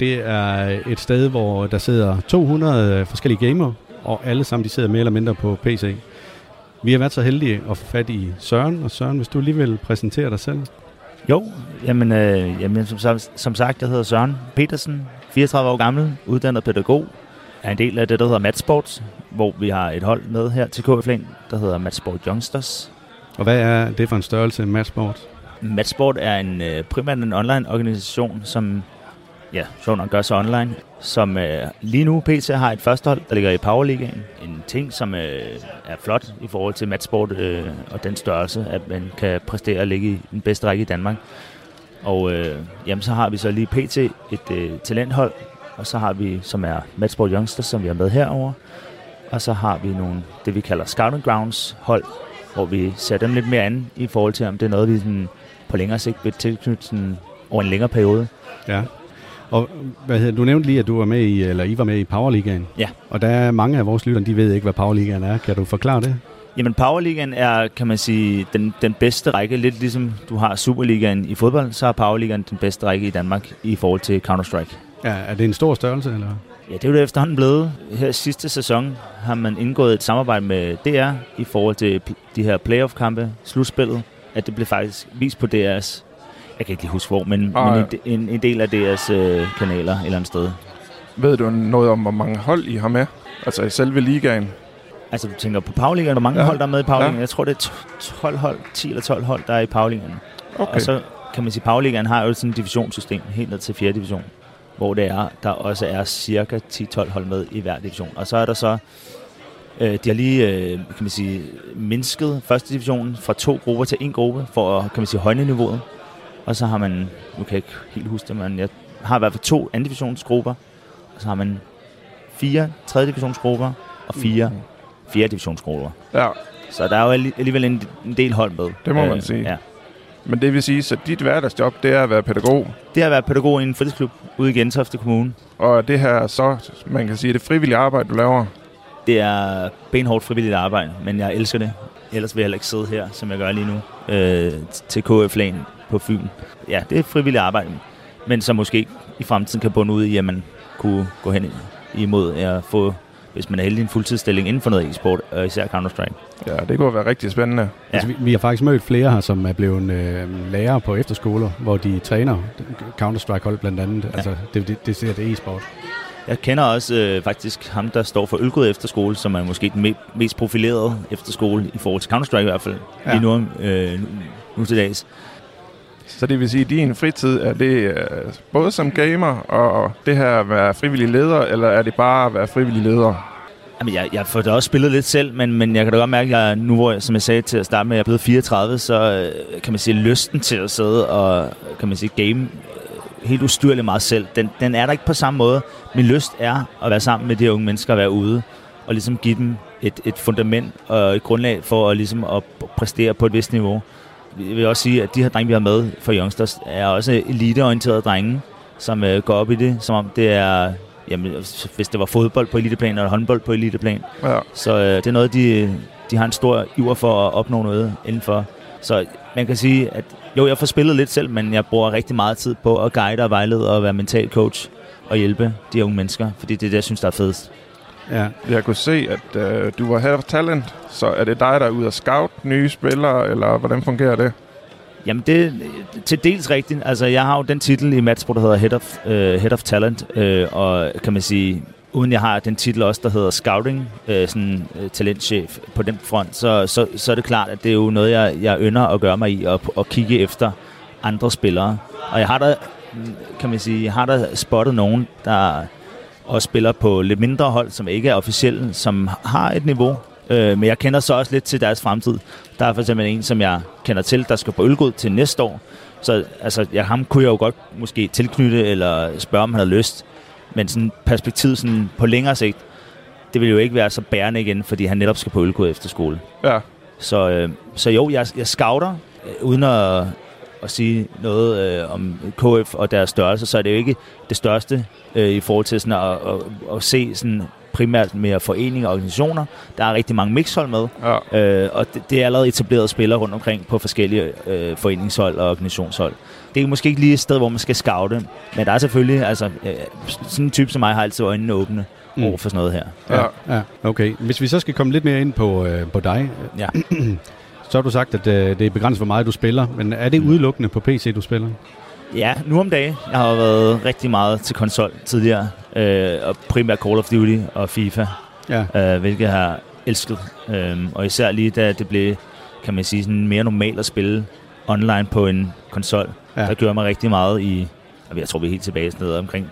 Det er et sted, hvor der sidder 200 øh, forskellige gamer, og alle sammen de sidder mere eller mindre på PC. Vi har været så heldige at få fat i Søren, og Søren, hvis du lige vil præsentere dig selv. Jo, jamen, øh, jamen som, som sagt, jeg hedder Søren Petersen, 34 år gammel, uddannet pædagog. Er en del af det, der hedder Matsports, hvor vi har et hold med her til KF LAN, der hedder Matsport Youngsters. Og hvad er det for en størrelse, Matchsport? Matchsport er en øh, primært en online organisation, som ja, sjovt nok gør sig online, som øh, lige nu PC har et førstehold, der ligger i Powerligaen. En ting, som øh, er flot i forhold til matchsport øh, og den størrelse, at man kan præstere og ligge i den bedste række i Danmark. Og øh, jamen, så har vi så lige PT et øh, talenthold, og så har vi, som er Matchsport Youngsters, som vi har med herover. Og så har vi nogle, det vi kalder Scouting Grounds hold, hvor vi ser dem lidt mere an i forhold til, om det er noget, vi sådan, på længere sigt vil tilknytte sådan, over en længere periode. Ja. Og hvad hedder, du nævnte lige, at du var med i, eller I var med i Powerligaen. Ja. Og der er mange af vores lyttere, de ved ikke, hvad Powerligaen er. Kan du forklare det? Jamen Powerligaen er, kan man sige, den, den bedste række. Lidt ligesom du har Superligaen i fodbold, så er Powerligaen den bedste række i Danmark i forhold til Counter-Strike. Ja, er det en stor størrelse, eller? Ja, det er jo det efterhånden blevet. Her sidste sæson har man indgået et samarbejde med DR i forhold til de her playoff-kampe, slutspillet, at det blev faktisk vist på DR's jeg kan ikke lige huske hvor, men, ah, men en, en, en del af deres øh, kanaler et eller andet sted. Ved du noget om, hvor mange hold I har med? Altså i selve ligaen? Altså du tænker på Pauligaen, hvor mange ja. hold der er med i Pauligaen? Ja. Jeg tror det er 12 hold, 10 eller 12 hold, der er i Pauligaen. Okay. Og så kan man sige, at Pauligaen har jo sådan et divisionssystem helt ned til 4. division, hvor det er, der også er cirka 10-12 hold med i hver division. Og så er der så Øh, de har lige øh, kan man sige, mindsket første division fra to grupper til en gruppe, for at kan man sige, højne niveauet. Og så har man, nu kan jeg ikke helt huske det, men jeg har i hvert fald to anden divisionsgrupper. Og så har man fire tredje divisionsgrupper og fire mm. fjerde divisionsgrupper. Ja. Så der er jo alligevel en, en del hold med. Det må øh, man sige. Ja. Men det vil sige, at dit hverdagsjob, det er at være pædagog? Det er at være pædagog i en fritidsklub ude i Gentofte Kommune. Og det her så, man kan sige, det frivillige arbejde, du laver? Det er benhårdt frivilligt arbejde, men jeg elsker det. Ellers vil jeg heller ikke sidde her, som jeg gør lige nu, øh, til KF Lan på Fyn. Ja, det er frivilligt arbejde, men som måske i fremtiden kan bunde ud i, at man kunne gå hen imod at få, hvis man er heldig, en fuldtidsstilling inden for noget e-sport, og især Counter-Strike. Ja, det kunne være rigtig spændende. Ja. Altså, vi, vi har faktisk mødt flere her, som er blevet øh, lærere på efterskoler, hvor de træner Counter-Strike-hold blandt andet. Ja. Altså, det, det, det ser det e-sport. Jeg kender også øh, faktisk ham, der står for Ølgod Efterskole, som er måske den me- mest profilerede efterskole i forhold til Counter-Strike i hvert fald, ja. lige nu, øh, nu, nu til dags. Så det vil sige, at din fritid, er det øh, både som gamer og det her at være frivillig leder, eller er det bare at være frivillig leder? Jamen, jeg, jeg får da også spillet lidt selv, men, men jeg kan da godt mærke, at jeg, nu hvor jeg, som jeg sagde til at starte med, at jeg er blevet 34, så øh, kan man sige, lysten til at sidde og kan man sige, game øh, helt ustyrligt meget selv, den, den er der ikke på samme måde. Min lyst er at være sammen med de her unge mennesker og være ude og ligesom give dem et, et fundament og et grundlag for at, ligesom at præstere på et vist niveau jeg vil også sige, at de her drenge, vi har med for Youngsters, er også eliteorienterede drenge, som øh, går op i det, som om det er, jamen, hvis det var fodbold på eliteplan, eller håndbold på eliteplan. Ja. Så øh, det er noget, de, de har en stor iver for at opnå noget indenfor. Så man kan sige, at jo, jeg får spillet lidt selv, men jeg bruger rigtig meget tid på at guide og vejlede og være mental coach og hjælpe de unge mennesker, fordi det er det, jeg synes, der er fedest. Ja. Jeg kunne se, at øh, du var head of talent, så er det dig, der er ude at scout nye spillere, eller hvordan fungerer det? Jamen, det er til dels rigtigt. Altså, jeg har jo den titel i Matchsport, der hedder Head of, uh, Head of Talent, uh, og kan man sige, uden jeg har den titel også, der hedder Scouting, uh, sådan uh, talentchef på den front, så, så, så er det klart, at det er jo noget, jeg, jeg ønsker at gøre mig i, og, og kigge efter andre spillere, Og jeg har da, kan man sige, jeg har da spottet nogen, der også spiller på lidt mindre hold, som ikke er officielle, som har et niveau. Øh, men jeg kender så også lidt til deres fremtid. Der er for eksempel en, som jeg kender til, der skal på ølgod til næste år. Så altså, ja, ham kunne jeg jo godt måske tilknytte, eller spørge, om han havde lyst. Men sådan perspektivet sådan på længere sigt, det vil jo ikke være så bærende igen, fordi han netop skal på ølgod efter skole. Ja. Så, øh, så jo, jeg, jeg scouter, øh, uden at, at sige noget øh, om KF og deres størrelse, så er det jo ikke det største øh, i forhold til sådan at, at, at se sådan primært mere foreninger og organisationer. Der er rigtig mange mixhold med, Ja. øh, og det, det er allerede etableret spillere rundt omkring på forskellige øh, foreningshold og organisationshold. Det er måske ikke lige et sted, hvor man skal scoute, men der er selvfølgelig, altså, øh, sådan en type som mig har altid øjnene åbne Mm. over for sådan noget her. Ja, ja, okay. Hvis vi så skal komme lidt mere ind på, øh, på dig, Ja. så har du sagt, at øh, det er begrænset, hvor meget du spiller. Men er det udelukkende på PC, du spiller? Ja, nu om dagen. Jeg har været rigtig meget til konsol tidligere, øh, og primært Call of Duty og FIFA, Ja. øh, hvilket jeg har elsket. Øh, og især lige da det blev, kan man sige, sådan mere normalt at spille online på en konsol. Ja. Der gjorde mig rigtig meget i, jeg tror vi er helt tilbage sådan noget omkring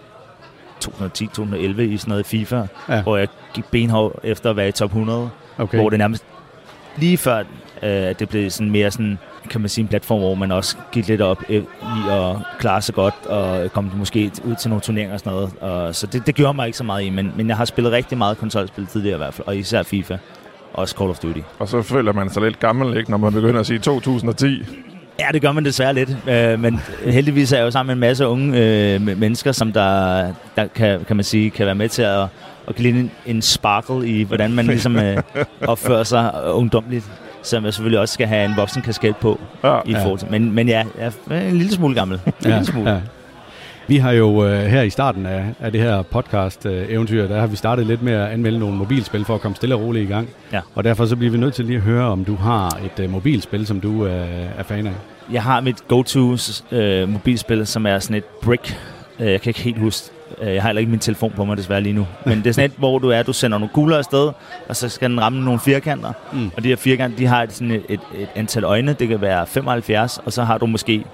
2010-2011 i sådan noget FIFA, Ja. hvor jeg gik benhård efter at være i top 100, Okay. hvor det nærmest lige før, at det blev sådan mere sådan, kan man sige, en platform, hvor man også gik lidt op øh, i at klare sig godt, og kom måske ud til nogle turneringer og sådan noget. Og, så det, det gjorde mig ikke så meget i, men, men jeg har spillet rigtig meget konsolspil tidligere i hvert fald, og især FIFA, også Call of Duty. Og så føler man sig lidt gammel, ikke, når man begynder at sige 2010. Ja, det gør man desværre lidt, øh, men heldigvis er jeg jo sammen med en masse unge øh, mennesker, som der, der kan, kan man sige, kan være med til at, at give en, en sparkle i, hvordan man ligesom øh, opfører sig ungdomligt, som jeg selvfølgelig også skal have en voksen kasket på Ja. i forhold til. Men, men ja, jeg er en lille smule gammel. En lille smule. ja. Vi har jo øh, her i starten af, af det her podcast-eventyr, der har vi startet lidt med at anmelde nogle mobilspil for at komme stille og roligt i gang. Ja. Og derfor så bliver vi nødt til lige at høre, om du har et øh, mobilspil, som du øh, er fan af. Jeg har mit go-to øh, mobilspil, som er sådan et brick. Øh, jeg kan ikke helt huske. Øh, Jeg har heller ikke min telefon på mig desværre lige nu. Men det er sådan et, hvor du er, du sender nogle kugler afsted, og så skal den ramme nogle firkanter. Mm. Og de her firkanter, de har et, sådan et, et, et antal øjne. Det kan være 75, og så har du måske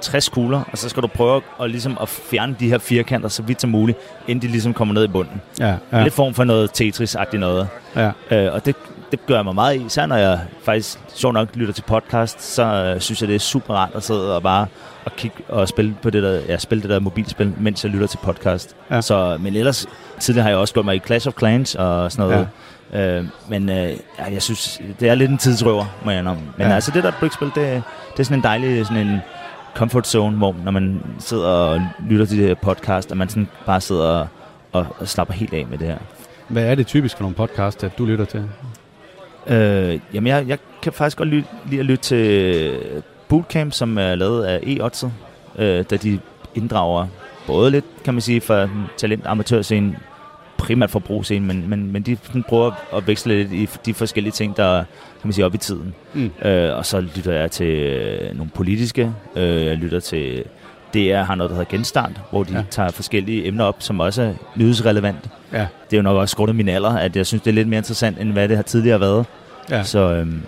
60 kugler, og så skal du prøve at, ligesom at fjerne de her firkanter så vidt som muligt, inden de ligesom kommer ned i bunden. Ja, Ja. ja, Lidt form for noget Tetris-agtigt noget. ja. Øh, og det, det gør jeg mig meget i. Især når jeg faktisk sjovt nok lytter til podcast, så øh, synes jeg, det er super rart at sidde og bare og kigge og spille på det der, ja, spille det der mobilspil, mens jeg lytter til podcast. Ja. Så, men ellers, tidligere har jeg også gået mig i Clash of Clans og sådan noget. Ja. Øh, men øh, ja, jeg synes, det er lidt en tidsrøver, må jeg indrømme. Men Ja. altså, det der brickspil, det, det er sådan en dejlig sådan en comfort zone, hvor når man sidder og lytter til det her podcast, at man sådan bare sidder og, og, og slapper helt af med det her. Hvad er det typisk for nogle podcast, at du lytter til? Øh, jamen, jeg, jeg kan faktisk godt lytte, lide at lytte til Bootcamp, som er lavet af e øh, da de inddrager både lidt, kan man sige, for den talent amatørscene, primært for brugscene, men, men, men de prøver at veksle lidt i de forskellige ting, der kan man sige, op i tiden. Mm. Øh, og så lytter jeg til øh, nogle politiske, øh, jeg lytter til DR har noget, der hedder Genstart, hvor de Ja. tager forskellige emner op, som også er nyhedsrelevant. Ja. Det er jo nok også grundet min alder, at jeg synes, det er lidt mere interessant, end hvad det har tidligere været. Ja. Så øhm,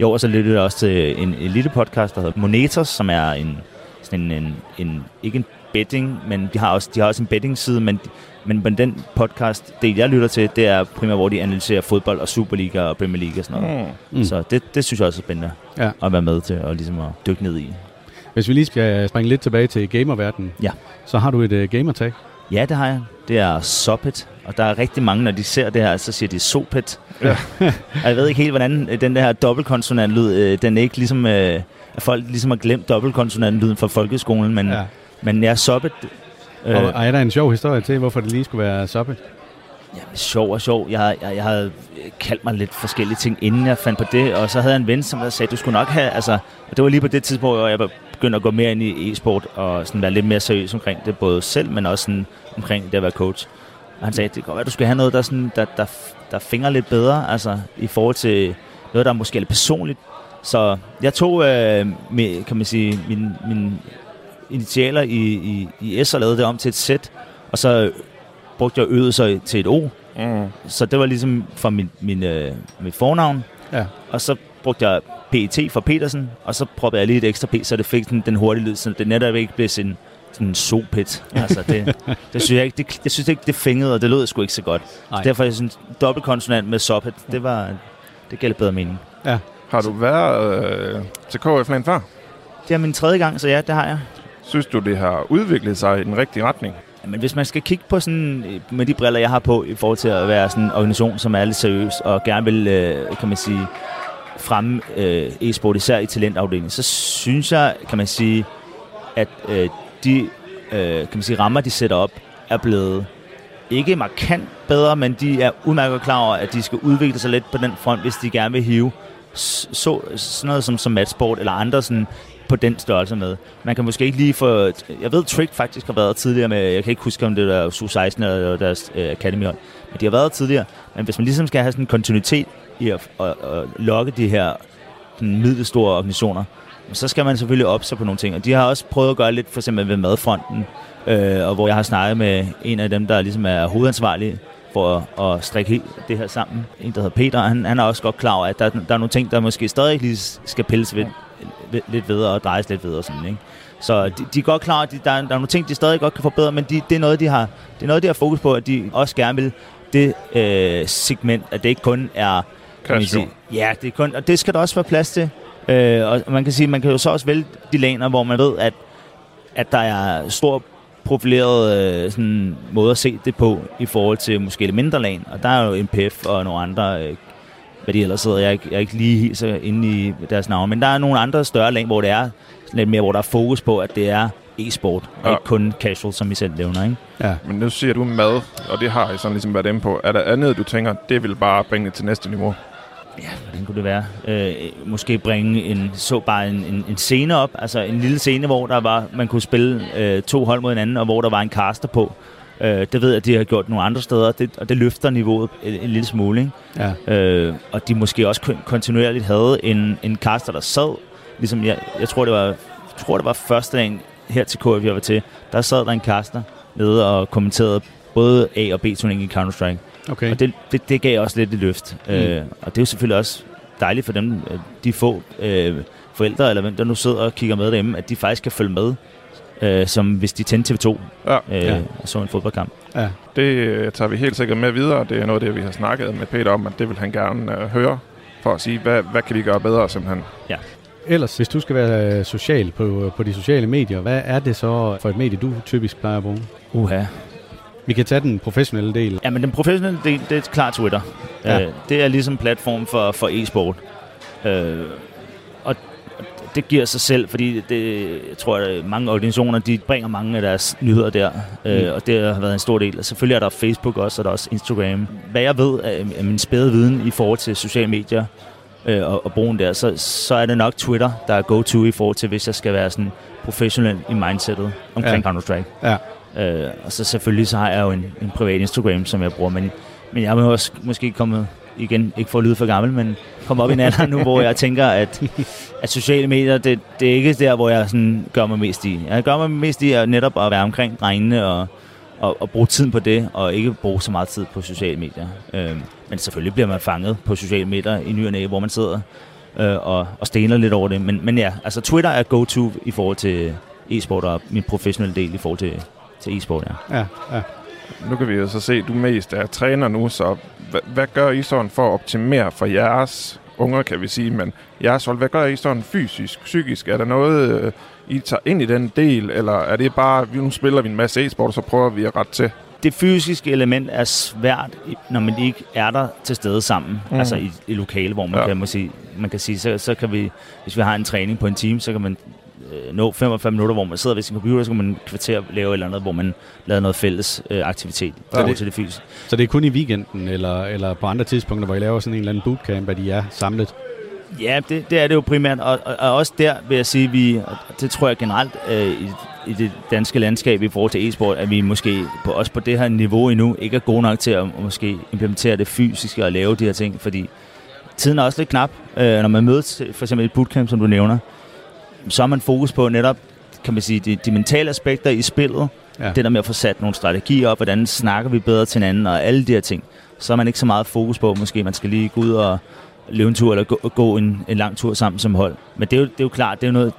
jo, og så lytter jeg også til en, en lille podcast, der hedder Monetos, som er en, sådan en, en, en ikke en betting, men de har også, de har også en betting-side, men, men, men den podcast, det jeg lytter til, det er primært, hvor de analyserer fodbold og Superliga og Premier League og sådan noget. Mm. Så det, det synes jeg også er spændende Ja. at være med til og ligesom at dykke ned i. Hvis vi lige skal springe lidt tilbage til gamerverdenen, Ja. så har du et uh, gamertag. Ja, det har jeg. Det er Soppet, og der er rigtig mange, når de ser det her, så siger de Sopet. Ja. og jeg ved ikke helt, hvordan øh, den der dobbeltkonsonantlyd, øh, den er ikke ligesom, øh, at folk ligesom har glemt dobbeltkonsonantlyden fra folkeskolen, men, Ja. men ja, Soppet. Øh. Og, og er der en sjov historie til, hvorfor det lige skulle være soppet? Ja, sjov og sjov. Jeg, jeg, jeg havde kaldt mig lidt forskellige ting, inden jeg fandt på det, og så havde jeg en ven, som sagde, du skulle nok have, altså, og det var lige på det tidspunkt, hvor jeg begyndte at gå mere ind i e-sport, og sådan være lidt mere seriøs omkring det, både selv, men også sådan omkring det at være coach. Og han sagde, det kan godt være, du skal have noget, der, sådan, der, der, der fingrer lidt bedre, altså i forhold til noget, der er måske lidt personligt. Så jeg tog, øh, med, kan man sige, min, min initialer i, i, i S og lavede det om til et sæt, og så brugte jeg øvet så til et O. Mm. Så det var ligesom fra min, min, øh, mit fornavn. Ja. Og så brugte jeg PET for Petersen, og så proppede jeg lige et ekstra P, så det fik den, den hurtige lyd, så det netop ikke blev sådan sådan en sopet. Altså, det, det synes jeg ikke, det, jeg synes ikke, det fængede, og det lød sgu ikke så godt. Så derfor er jeg sådan dobbeltkonsonant med sopet, det var, det gav lidt bedre mening. Ja. Har du været øh, til KF-land før? Det er min tredje gang, så ja, det har jeg. Synes du, det har udviklet sig i den rigtige retning? Men hvis man skal kigge på sådan, øh, med de briller, jeg har på, i forhold til at være sådan en organisation, som er lidt seriøs, og gerne vil, øh, kan man sige, fremme øh, e-sport, især i talentafdelingen, så synes jeg, kan man sige, at øh, de øh, kan man sige, rammer, de sætter op, er blevet ikke markant bedre, men de er udmærket klar over, at de skal udvikle sig lidt på den front, hvis de gerne vil hive så, sådan noget som, som matchsport eller andre sådan, på den størrelse med. Man kan måske ikke lige få... Jeg ved, Trick faktisk har været tidligere med... Jeg kan ikke huske, om det var Su-16 eller deres øh, academy -hold. Men de har været tidligere. Men hvis man ligesom skal have sådan en kontinuitet i at, at, at lokke de her middelstore organisationer, så skal man selvfølgelig op sig på nogle ting. Og de har også prøvet at gøre lidt for eksempel ved madfronten, øh, og hvor jeg har snakket med en af dem, der ligesom er hovedansvarlig for at, at strikke det her sammen. En, der hedder Peter, han, han er også godt klar over, at der, der er nogle ting, der måske stadig lige skal pilles ved, ved, lidt videre og drejes lidt videre. Sådan, ikke? Så de, de er godt klar, at de, der, er, der er nogle ting, de stadig godt kan forbedre, men de, det, er noget, de har, det er noget, de har fokus på, at de også gerne vil det øh, segment, at det ikke kun er... Sige, ja, det er kun, og det skal der også være plads til. Øh, og man kan sige, man kan jo så også vælge de laner, hvor man ved, at, at der er stor profileret øh, sådan, måde at se det på i forhold til måske det mindre lag. Og der er jo MPF og nogle andre, øh, hvad de ellers sidder, jeg er, ikke, jeg er ikke lige helt så inde i deres navn, men der er nogle andre større lag, hvor det er lidt mere, hvor der er fokus på, at det er e-sport, og ja. ikke kun casual, som I selv nævner, ikke? Ja. Men nu siger du mad, og det har I sådan ligesom været inde på. Er der andet, du tænker, det vil bare bringe det til næste niveau? Ja, hvordan kunne det være? Øh, måske bringe en, så bare en, en, en scene op, altså en lille scene, hvor der var, man kunne spille øh, to hold mod hinanden, og hvor der var en caster på. Øh, det ved jeg, at de har gjort nogle andre steder, det, og det løfter niveauet en, en lille smule. Ikke? Ja. Øh, og de måske også kontinuerligt havde en, en caster, der sad, ligesom jeg, jeg tror, det var, tror, det var første dagen her til KF, jeg var til, der sad der en caster nede og kommenterede både A- og B-turning i Counter-Strike. Okay. Og det, det, det gav også lidt et løft. Mm. Øh, og det er jo selvfølgelig også dejligt for dem, de få øh, forældre, eller hvem der nu sidder og kigger med derhjemme, at de faktisk kan følge med, øh, som hvis de tændte TV2 ja. Øh, ja. og så en fodboldkamp. Ja. Det øh, tager vi helt sikkert med videre. Det er noget af det, vi har snakket med Peter om, at det vil han gerne øh, høre, for at sige, hvad, hvad kan vi gøre bedre simpelthen. Ja. Ellers, hvis du skal være social på, på de sociale medier, hvad er det så for et medie, du typisk plejer at bruge? Uha, vi kan tage den professionelle del. Ja, men den professionelle del, det er klart Twitter. Ja. Øh, det er ligesom platform for, for e-sport. Øh, og det giver sig selv, fordi det, jeg tror, at mange organisationer, de bringer mange af deres nyheder der, øh, mm. og det har været en stor del. Og selvfølgelig er der Facebook også, og der er også Instagram. Hvad jeg ved af min spæde viden i forhold til sociale medier, øh, og, og brugen der, så, så er det nok Twitter, der er go-to i forhold til, hvis jeg skal være sådan professionel i mindsetet omkring ja. Counter-Strike. Ja. Øh, og så selvfølgelig så har jeg jo en, en privat Instagram, som jeg bruger, men, men jeg må også måske kommet igen, ikke for at lyde for gammel, men komme op i en alder nu, hvor jeg tænker, at, at sociale medier, det, det er ikke der, hvor jeg sådan gør mig mest i. Jeg gør mig mest i at netop at være omkring drengene og, og, og bruge tiden på det, og ikke bruge så meget tid på sociale medier. Øh, men selvfølgelig bliver man fanget på sociale medier i ny og næ, hvor man sidder øh, og, og stener lidt over det. Men, men ja, altså Twitter er go-to i forhold til e-sport og min professionelle del i forhold til til e-sport, ja. ja. Ja, Nu kan vi jo så se, at du mest er træner nu, så hvad, hvad gør I sådan for at optimere for jeres unger, kan vi sige, men jeres hold, hvad gør I sådan fysisk, psykisk? Er der noget, øh, I tager ind i den del, eller er det bare, nu spiller vi en masse e-sport, så prøver vi at rette til? Det fysiske element er svært, når man ikke er der til stede sammen, mm. altså i, i lokale, hvor man, ja. kan, man, sige, man kan sige, så, så kan vi, hvis vi har en træning på en time, så kan man øh, nå 45 minutter, hvor man sidder ved sin computer, så kan man kvarter lave et eller andet, hvor man laver noget fælles øh, aktivitet så det, til det fysiske. Så det er kun i weekenden, eller, eller på andre tidspunkter, hvor I laver sådan en eller anden bootcamp, at I er samlet? Ja, det, det er det jo primært, og, og, og også der vil jeg sige, vi, det tror jeg generelt øh, i, i det danske landskab i forhold til e-sport, at vi måske på, også på det her niveau endnu ikke er gode nok til at, at måske implementere det fysiske og lave de her ting, fordi tiden er også lidt knap, øh, når man mødes for eksempel et bootcamp, som du nævner, så har man fokus på netop, kan man sige, de, de mentale aspekter i spillet. Ja. Det der med at få sat nogle strategier op, hvordan snakker vi bedre til hinanden, og alle de her ting. Så har man ikke så meget fokus på, måske man skal lige gå ud og, løbe en tur eller gå, gå en, en lang tur sammen som hold. Men det er, jo, det er jo klart, det er jo noget,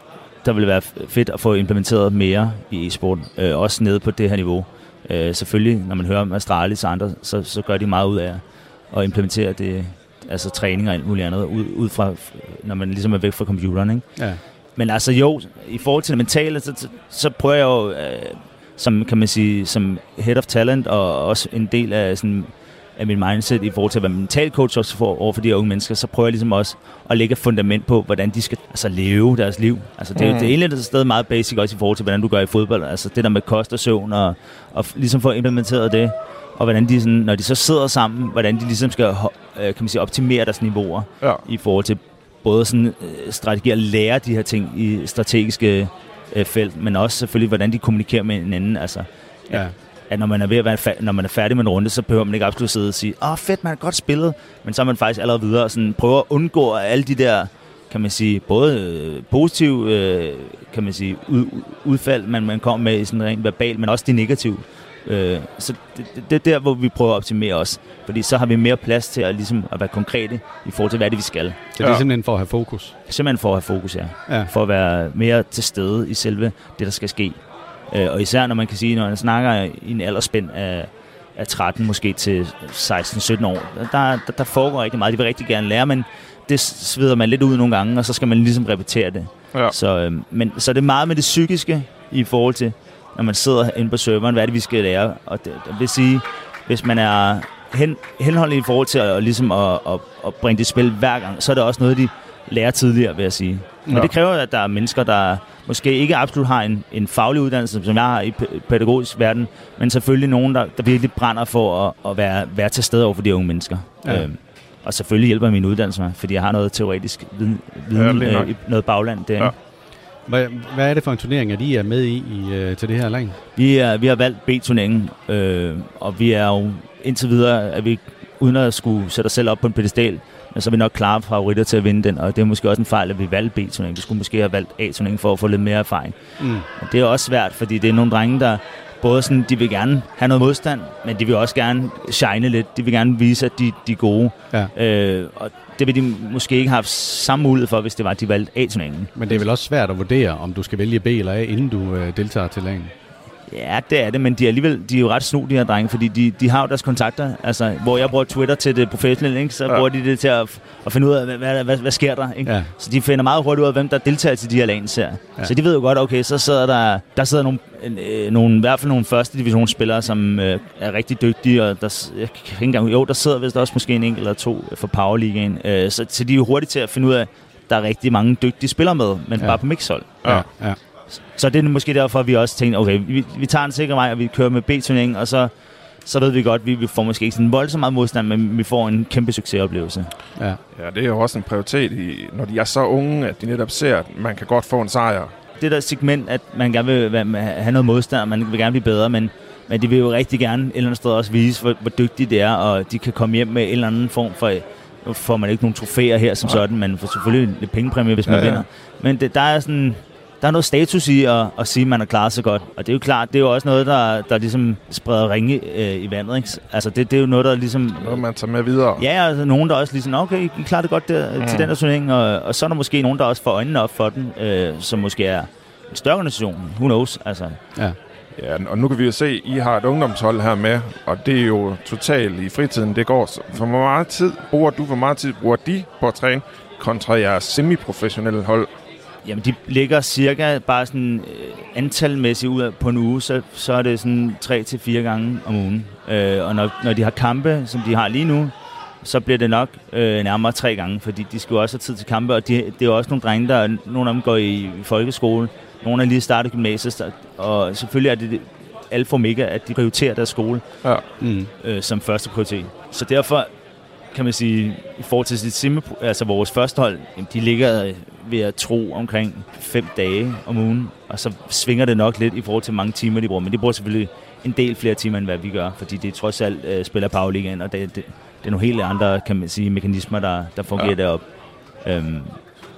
der vil være fedt at få implementeret mere i e-sport, øh, også nede på det her niveau. Øh, selvfølgelig, når man hører om Astralis og andre, så, så gør de meget ud af at implementere det, altså træning og alt muligt andet, ud, ud fra, når man ligesom er væk fra computeren. Ikke? Ja. Men altså jo, i forhold til det mentale, så, så, prøver jeg jo, øh, som kan man sige, som head of talent, og også en del af sådan af min mindset i forhold til at være mental coach også for, over for de unge mennesker, så prøver jeg ligesom også at lægge et fundament på, hvordan de skal altså, leve deres liv. Altså, det, mm. det er egentlig et sted meget basic også i forhold til, hvordan du gør i fodbold. Altså det der med kost og søvn, og, og ligesom få implementeret det, og hvordan de, sådan, når de så sidder sammen, hvordan de ligesom skal øh, kan man sige, optimere deres niveauer Ja. i forhold til både sådan, øh, strategi at lære de her ting i strategiske øh, felt, men også selvfølgelig, hvordan de kommunikerer med hinanden. Altså, Ja. at når man er ved at være fa- når man er færdig med en runde, så behøver man ikke absolut sidde og sige, åh oh, fedt, man har godt spillet, men så er man faktisk allerede videre og sådan, prøver at undgå alle de der, kan man sige, både øh, positive, øh, kan man sige, ud, udfald, man, man kommer med i sådan rent verbal, men også de negative. Øh, så det, det, det er der, hvor vi prøver at optimere os, fordi så har vi mere plads til at, ligesom, at være konkrete i forhold til, hvad det er, vi skal. Så det er simpelthen for at have fokus. Simpelthen for at have fokus, ja. Ja. For at være mere til stede i selve det, der skal ske. Øh, og især når man kan sige, når man snakker i en aldersspænd af, af 13 måske til 16-17 år, der, der, der foregår rigtig meget. De vil rigtig gerne lære, men det sveder man lidt ud nogle gange, og så skal man ligesom repetere det. Ja. Så, øh, men, så det er meget med det psykiske i forhold til, når man sidder inde på serveren, hvad er det, vi skal lære? Og det, det vil sige, hvis man er hen, henholdende i forhold til at, ligesom at, at, at bringe det spil hver gang, så er det også noget, de lærer tidligere, vil jeg sige. Men Ja. det kræver, at der er mennesker, der måske ikke absolut har en, en faglig uddannelse, som jeg har i pæ- pædagogisk verden, men selvfølgelig nogen, der, der virkelig brænder for at, at være, være til stede over for de unge mennesker. Ja. Øhm, og selvfølgelig hjælper min uddannelse mig, fordi jeg har noget teoretisk viden, viden ja, øh, noget bagland der. Ja. Hvad, hvad er det for en turnering, at I er med i, i øh, til det her land? Vi, er, vi har valgt B-turneringen, øh, og vi er jo indtil videre, at vi uden at skulle sætte os selv op på en pedestal, men så er vi nok klare favoritter til at vinde den, og det er måske også en fejl, at vi valgte B-turneringen. Vi skulle måske have valgt A-turneringen for at få lidt mere erfaring. Mm. Men det er også svært, fordi det er nogle drenge, der både sådan, de vil gerne have noget modstand, men de vil også gerne shine lidt. De vil gerne vise, at de, de er gode. Ja. Øh, og det vil de måske ikke have haft samme mulighed for, hvis det var, at de valgte A-turneringen. Men det er vel også svært at vurdere, om du skal vælge B eller A, inden du øh, deltager til lagen. Ja, det er det, men de er alligevel de er jo ret snu, de her drenge, fordi de, de har jo deres kontakter. Altså, hvor jeg bruger Twitter til det professionelle, ikke, så Ja. bruger de det til at, at finde ud af, hvad, hvad, hvad, hvad sker der. Ikke? Ja. Så de finder meget hurtigt ud af, hvem der deltager til de her lanes her. Ja. Så de ved jo godt, okay, så sidder der, der sidder nogle, øh, nogle, i hvert fald nogle første divisionsspillere, som øh, er rigtig dygtige, og der, jeg kan ikke engang, jo, der sidder vist også måske en enkelt eller to fra Powerligaen. Øh, så, så de er jo hurtigt til at finde ud af, der er rigtig mange dygtige spillere med, men Ja. ja. bare på mixhold. Ja, ja. Så det er måske derfor, at vi også tænkte, okay, vi, vi tager en sikker vej, og vi kører med B-turneringen, og så, så ved vi godt, at vi, vi får måske ikke sådan voldsomt meget modstand, men vi får en kæmpe succesoplevelse. ja. Ja, det er jo også en prioritet, i, når de er så unge, at de netop ser, at man kan godt få en sejr. Det der segment, at man gerne vil have noget modstand, og man vil gerne blive bedre, men, men de vil jo rigtig gerne et eller andet sted også vise, hvor, hvor dygtige det er, og de kan komme hjem med en eller anden form for... Får man ikke nogen trofæer her som sådan, men får selvfølgelig lidt pengepræmie, hvis man Ja, ja. vinder. Men det, der er sådan... Der er noget status i at, at sige, at man har klaret sig godt. Og det er jo klart, det er jo også noget, der, der ligesom spreder ringe øh, i vandet. Ikke? Altså det, det er jo noget, der ligesom... Noget, man tager med videre. Ja, altså nogen, der også ligesom, okay, I klarer det godt der, mm. til den her turnering, og, og så er der måske nogen, der også får øjnene op for den, øh, som måske er en større organisation. Who knows? Altså, ja. Ja, og nu kan vi jo se, at I har et ungdomshold her med, og det er jo totalt i fritiden, det går. Så For hvor meget tid bruger du, hvor meget tid bruger de på at træne, kontra jeres semiprofessionelle hold? Jamen, de ligger cirka bare sådan øh, antalmæssigt ud af på en uge, så, så er det sådan tre til fire gange om ugen. Øh, og når, når de har kampe, som de har lige nu, så bliver det nok øh, nærmere tre gange, fordi de skal jo også have tid til kampe, og de, det er også nogle drenge, der nogle af dem går i, i folkeskole, nogle er lige startet gymnasiet, og selvfølgelig er det alfa og omega, at de prioriterer deres skole Ja. Mm. øh, som første prioritet. Så derfor kan man sige, i forhold til sit semi, altså vores første hold, de ligger øh, ved at tro omkring fem dage om ugen, og så svinger det nok lidt i forhold til mange timer, de bruger. Men de bruger selvfølgelig en del flere timer, end hvad vi gør, fordi det er trods alt øh, spiller Powerligaen, og det, det, det er nogle helt andre, kan man sige, mekanismer, der, der fungerer Ja. deroppe. Øhm,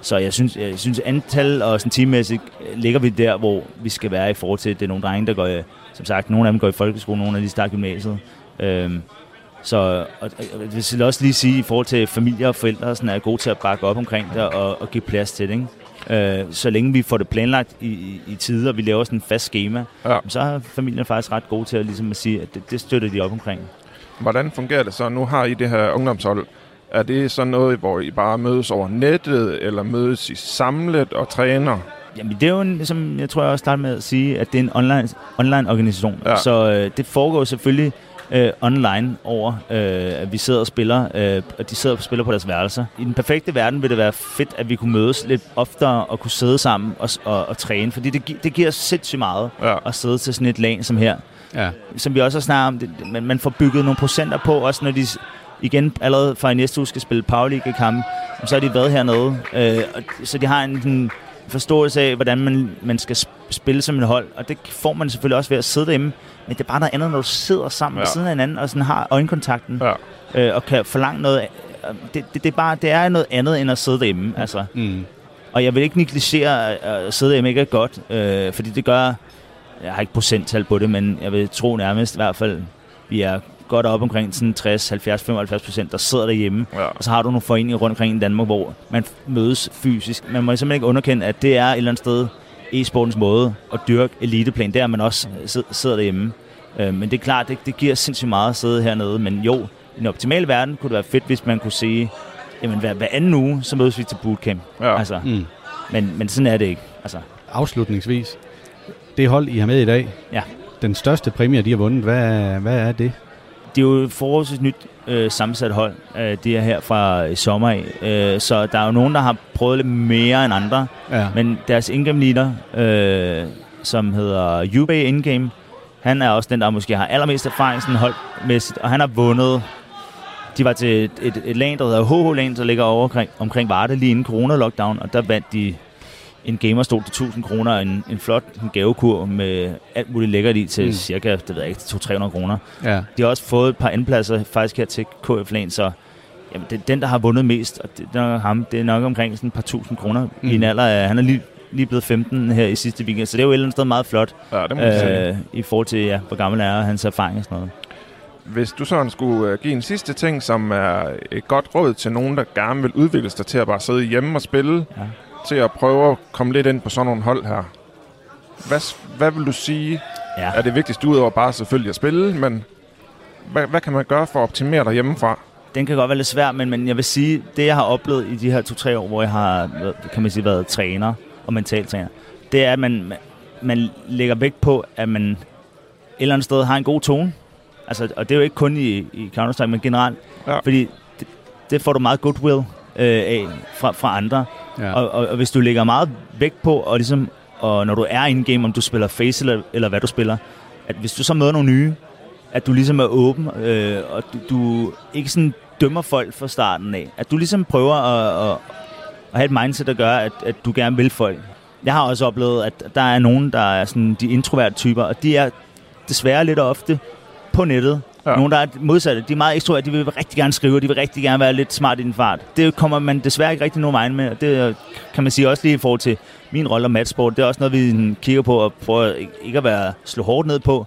så jeg synes, jeg synes antal og sådan teammæssigt øh, ligger vi der, hvor vi skal være i forhold til, det er nogle drenge, der går, i- som sagt, nogle af dem går i folkeskole, nogle af de starter gymnasiet. Øhm, Så og, og, jeg vil også lige sige, i forhold til familier og forældre, sådan er gode til at bakke op omkring det og, og give plads til det. Ikke? Øh, så længe vi får det planlagt i, i, i tid, og vi laver sådan en fast schema, ja. så er familien faktisk ret gode til at, ligesom at sige, at det, det støtter de op omkring. Hvordan fungerer det så? Nu har I det her ungdomshold. Er det så noget, hvor I bare mødes over nettet, eller mødes I samlet og træner? Jamen, det er jo, en, som jeg tror, jeg også startede med at sige, at det er en online, online organisation. Ja. Så øh, det foregår selvfølgelig øh, online over, øh, at vi sidder og spiller, øh, og de sidder og spiller på deres værelser. I den perfekte verden vil det være fedt, at vi kunne mødes lidt oftere og kunne sidde sammen og, og, og træne, fordi det, det giver sindssygt meget ja. at sidde til sådan et lag som her. Ja. Som vi også har snakket om, det, man, man får bygget nogle procenter på, også når de igen allerede fra i næste uge skal spille Powerliga-kamp, så har de været hernede. Øh, så de har en, en forståelse af, hvordan man, man skal spille som et hold, og det får man selvfølgelig også ved at sidde derhjemme, men det er bare noget andet, når du sidder sammen ja. ved siden af hinanden, og sådan har øjenkontakten, ja. øh, og kan forlange noget. Det, det, det, er bare, det er noget andet, end at sidde derhjemme. Altså. Mm. Og jeg vil ikke negligere at sidde hjemme ikke er godt, øh, fordi det gør, jeg har ikke procenttal på det, men jeg vil tro nærmest i hvert fald, vi er godt op omkring sådan 60, 70, 75 procent, der sidder derhjemme. Ja. Og så har du nogle foreninger rundt omkring i Danmark, hvor man mødes fysisk. Man må simpelthen ikke underkende, at det er et eller andet sted e-sportens måde at dyrke eliteplan. Der man også sidder derhjemme. Øh, men det er klart, det, det giver sindssygt meget at sidde hernede. Men jo, i en optimal verden kunne det være fedt, hvis man kunne sige, jamen hver, hver anden uge, så mødes vi til bootcamp. Ja. Altså, mm. men, men sådan er det ikke. Altså. Afslutningsvis, det hold, I har med i dag, ja. den største præmie, de har vundet, hvad, hvad er det? Det er jo et forholdsvis nyt øh, sammensat hold, øh, det er her fra i sommer af. Øh, så der er jo nogen, der har prøvet lidt mere end andre. Ja. Men deres indgame leader, øh, som hedder Ube Ingame, han er også den, der måske har allermest erfaring sådan holdmæssigt, og han har vundet de var til et, et, et land, der hedder HH Land, der ligger over omkring, omkring Varde lige inden corona-lockdown, og der vandt de en gamerstol til 1000 kroner, en, en flot en gavekur med alt muligt lækkert i til mm. cirka, det ved jeg ikke, 200-300 kroner. Ja. De har også fået et par anpladser faktisk her til KF Lan, så jamen, det den, der har vundet mest, og det, det er ham, det er nok omkring sådan et par tusind kroner mm. i en alder af, han er lige, lige blevet 15 her i sidste weekend, så det er jo et eller andet sted meget flot, ja, det må øh, i forhold til, ja, hvor gammel er og hans erfaring og sådan noget. Hvis du sådan skulle uh, give en sidste ting, som er et godt råd til nogen, der gerne vil udvikle sig til at bare sidde hjemme og spille, ja til at prøve at komme lidt ind på sådan nogle hold her. Hvad, hvad vil du sige ja. er det vigtigste, udover bare selvfølgelig at spille, men hvad, hvad kan man gøre for at optimere dig hjemmefra? Den kan godt være lidt svær, men, men jeg vil sige, det jeg har oplevet i de her to-tre år, hvor jeg har kan man sige, været træner og mentaltræner, det er, at man, man lægger vægt på, at man et eller andet sted har en god tone. Altså, og det er jo ikke kun i, i Counter-Strike, men generelt. Ja. Fordi det, det får du meget goodwill øh, af fra, fra andre. Ja. Og, og, og hvis du lægger meget vægt på, og ligesom, og når du er i en game, om du spiller face eller, eller hvad du spiller, at hvis du så møder nogle nye, at du ligesom er åben, øh, og du, du ikke sådan dømmer folk fra starten af. At du ligesom prøver at, at, at have et mindset, der gør, at, at du gerne vil folk. Jeg har også oplevet, at der er nogen, der er sådan de introverte typer, og de er desværre lidt ofte på nettet, Ja. Nogle, der er modsatte. De er meget ekstroverte, de vil rigtig gerne skrive, de vil rigtig gerne være lidt smart i den fart. Det kommer man desværre ikke rigtig nogen vej med, og det kan man sige også lige i forhold til min rolle om matchsport. Det er også noget, vi kigger på og prøver ikke at være slå hårdt ned på.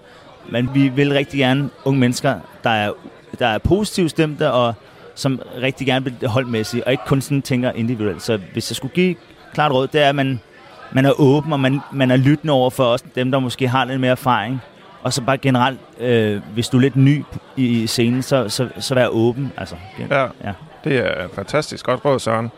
Men vi vil rigtig gerne unge mennesker, der er, der er positivt stemte og som rigtig gerne vil holdmæssigt, og ikke kun sådan tænker individuelt. Så hvis jeg skulle give klart råd, det er, at man, man er åben, og man, man er lyttende over for også dem, der måske har lidt mere erfaring og så bare generelt, øh, hvis du er lidt ny i scenen, så, så, så vær åben. Altså, ja, ja, det er fantastisk godt råd, Søren.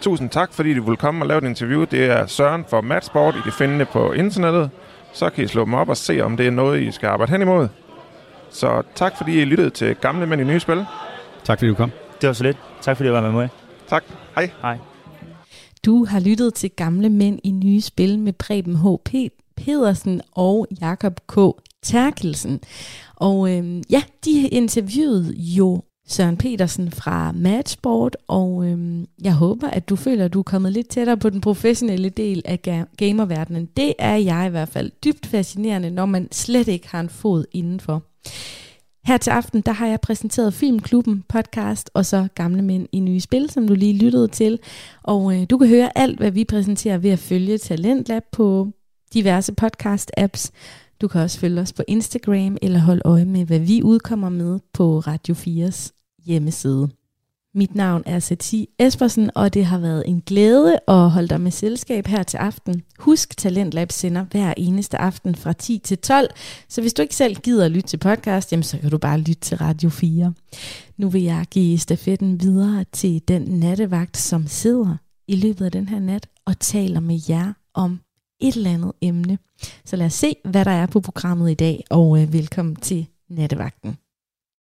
Tusind tak, fordi du ville komme og lave et interview. Det er Søren for Matchsport. I kan finde det på internettet. Så kan I slå dem op og se, om det er noget, I skal arbejde hen imod. Så tak, fordi I lyttede til Gamle Mænd i Nye Spil. Tak, fordi du kom. Det var så lidt. Tak, fordi du var med. Tak. Hej. Hej. Du har lyttet til Gamle Mænd i Nye Spil med Preben H.P. Pedersen og Jakob K. Terkelsen. Og øhm, ja, de interviewede jo Søren Petersen fra Matchboard, og øhm, jeg håber, at du føler, at du er kommet lidt tættere på den professionelle del af ga- gamerverdenen. Det er jeg i hvert fald dybt fascinerende, når man slet ikke har en fod indenfor. Her til aften, der har jeg præsenteret Filmklubben podcast, og så Gamle Mænd i Nye Spil, som du lige lyttede til. Og øh, du kan høre alt, hvad vi præsenterer ved at følge Talentlab på diverse podcast-apps. Du kan også følge os på Instagram eller holde øje med, hvad vi udkommer med på Radio 4's hjemmeside. Mit navn er Sati Espersen, og det har været en glæde at holde dig med selskab her til aften. Husk, Talentlab sender hver eneste aften fra 10 til 12, så hvis du ikke selv gider at lytte til podcast, jamen så kan du bare lytte til Radio 4. Nu vil jeg give stafetten videre til den nattevagt, som sidder i løbet af den her nat og taler med jer om et eller andet emne. Så lad os se, hvad der er på programmet i dag, og øh, velkommen til nattevagten.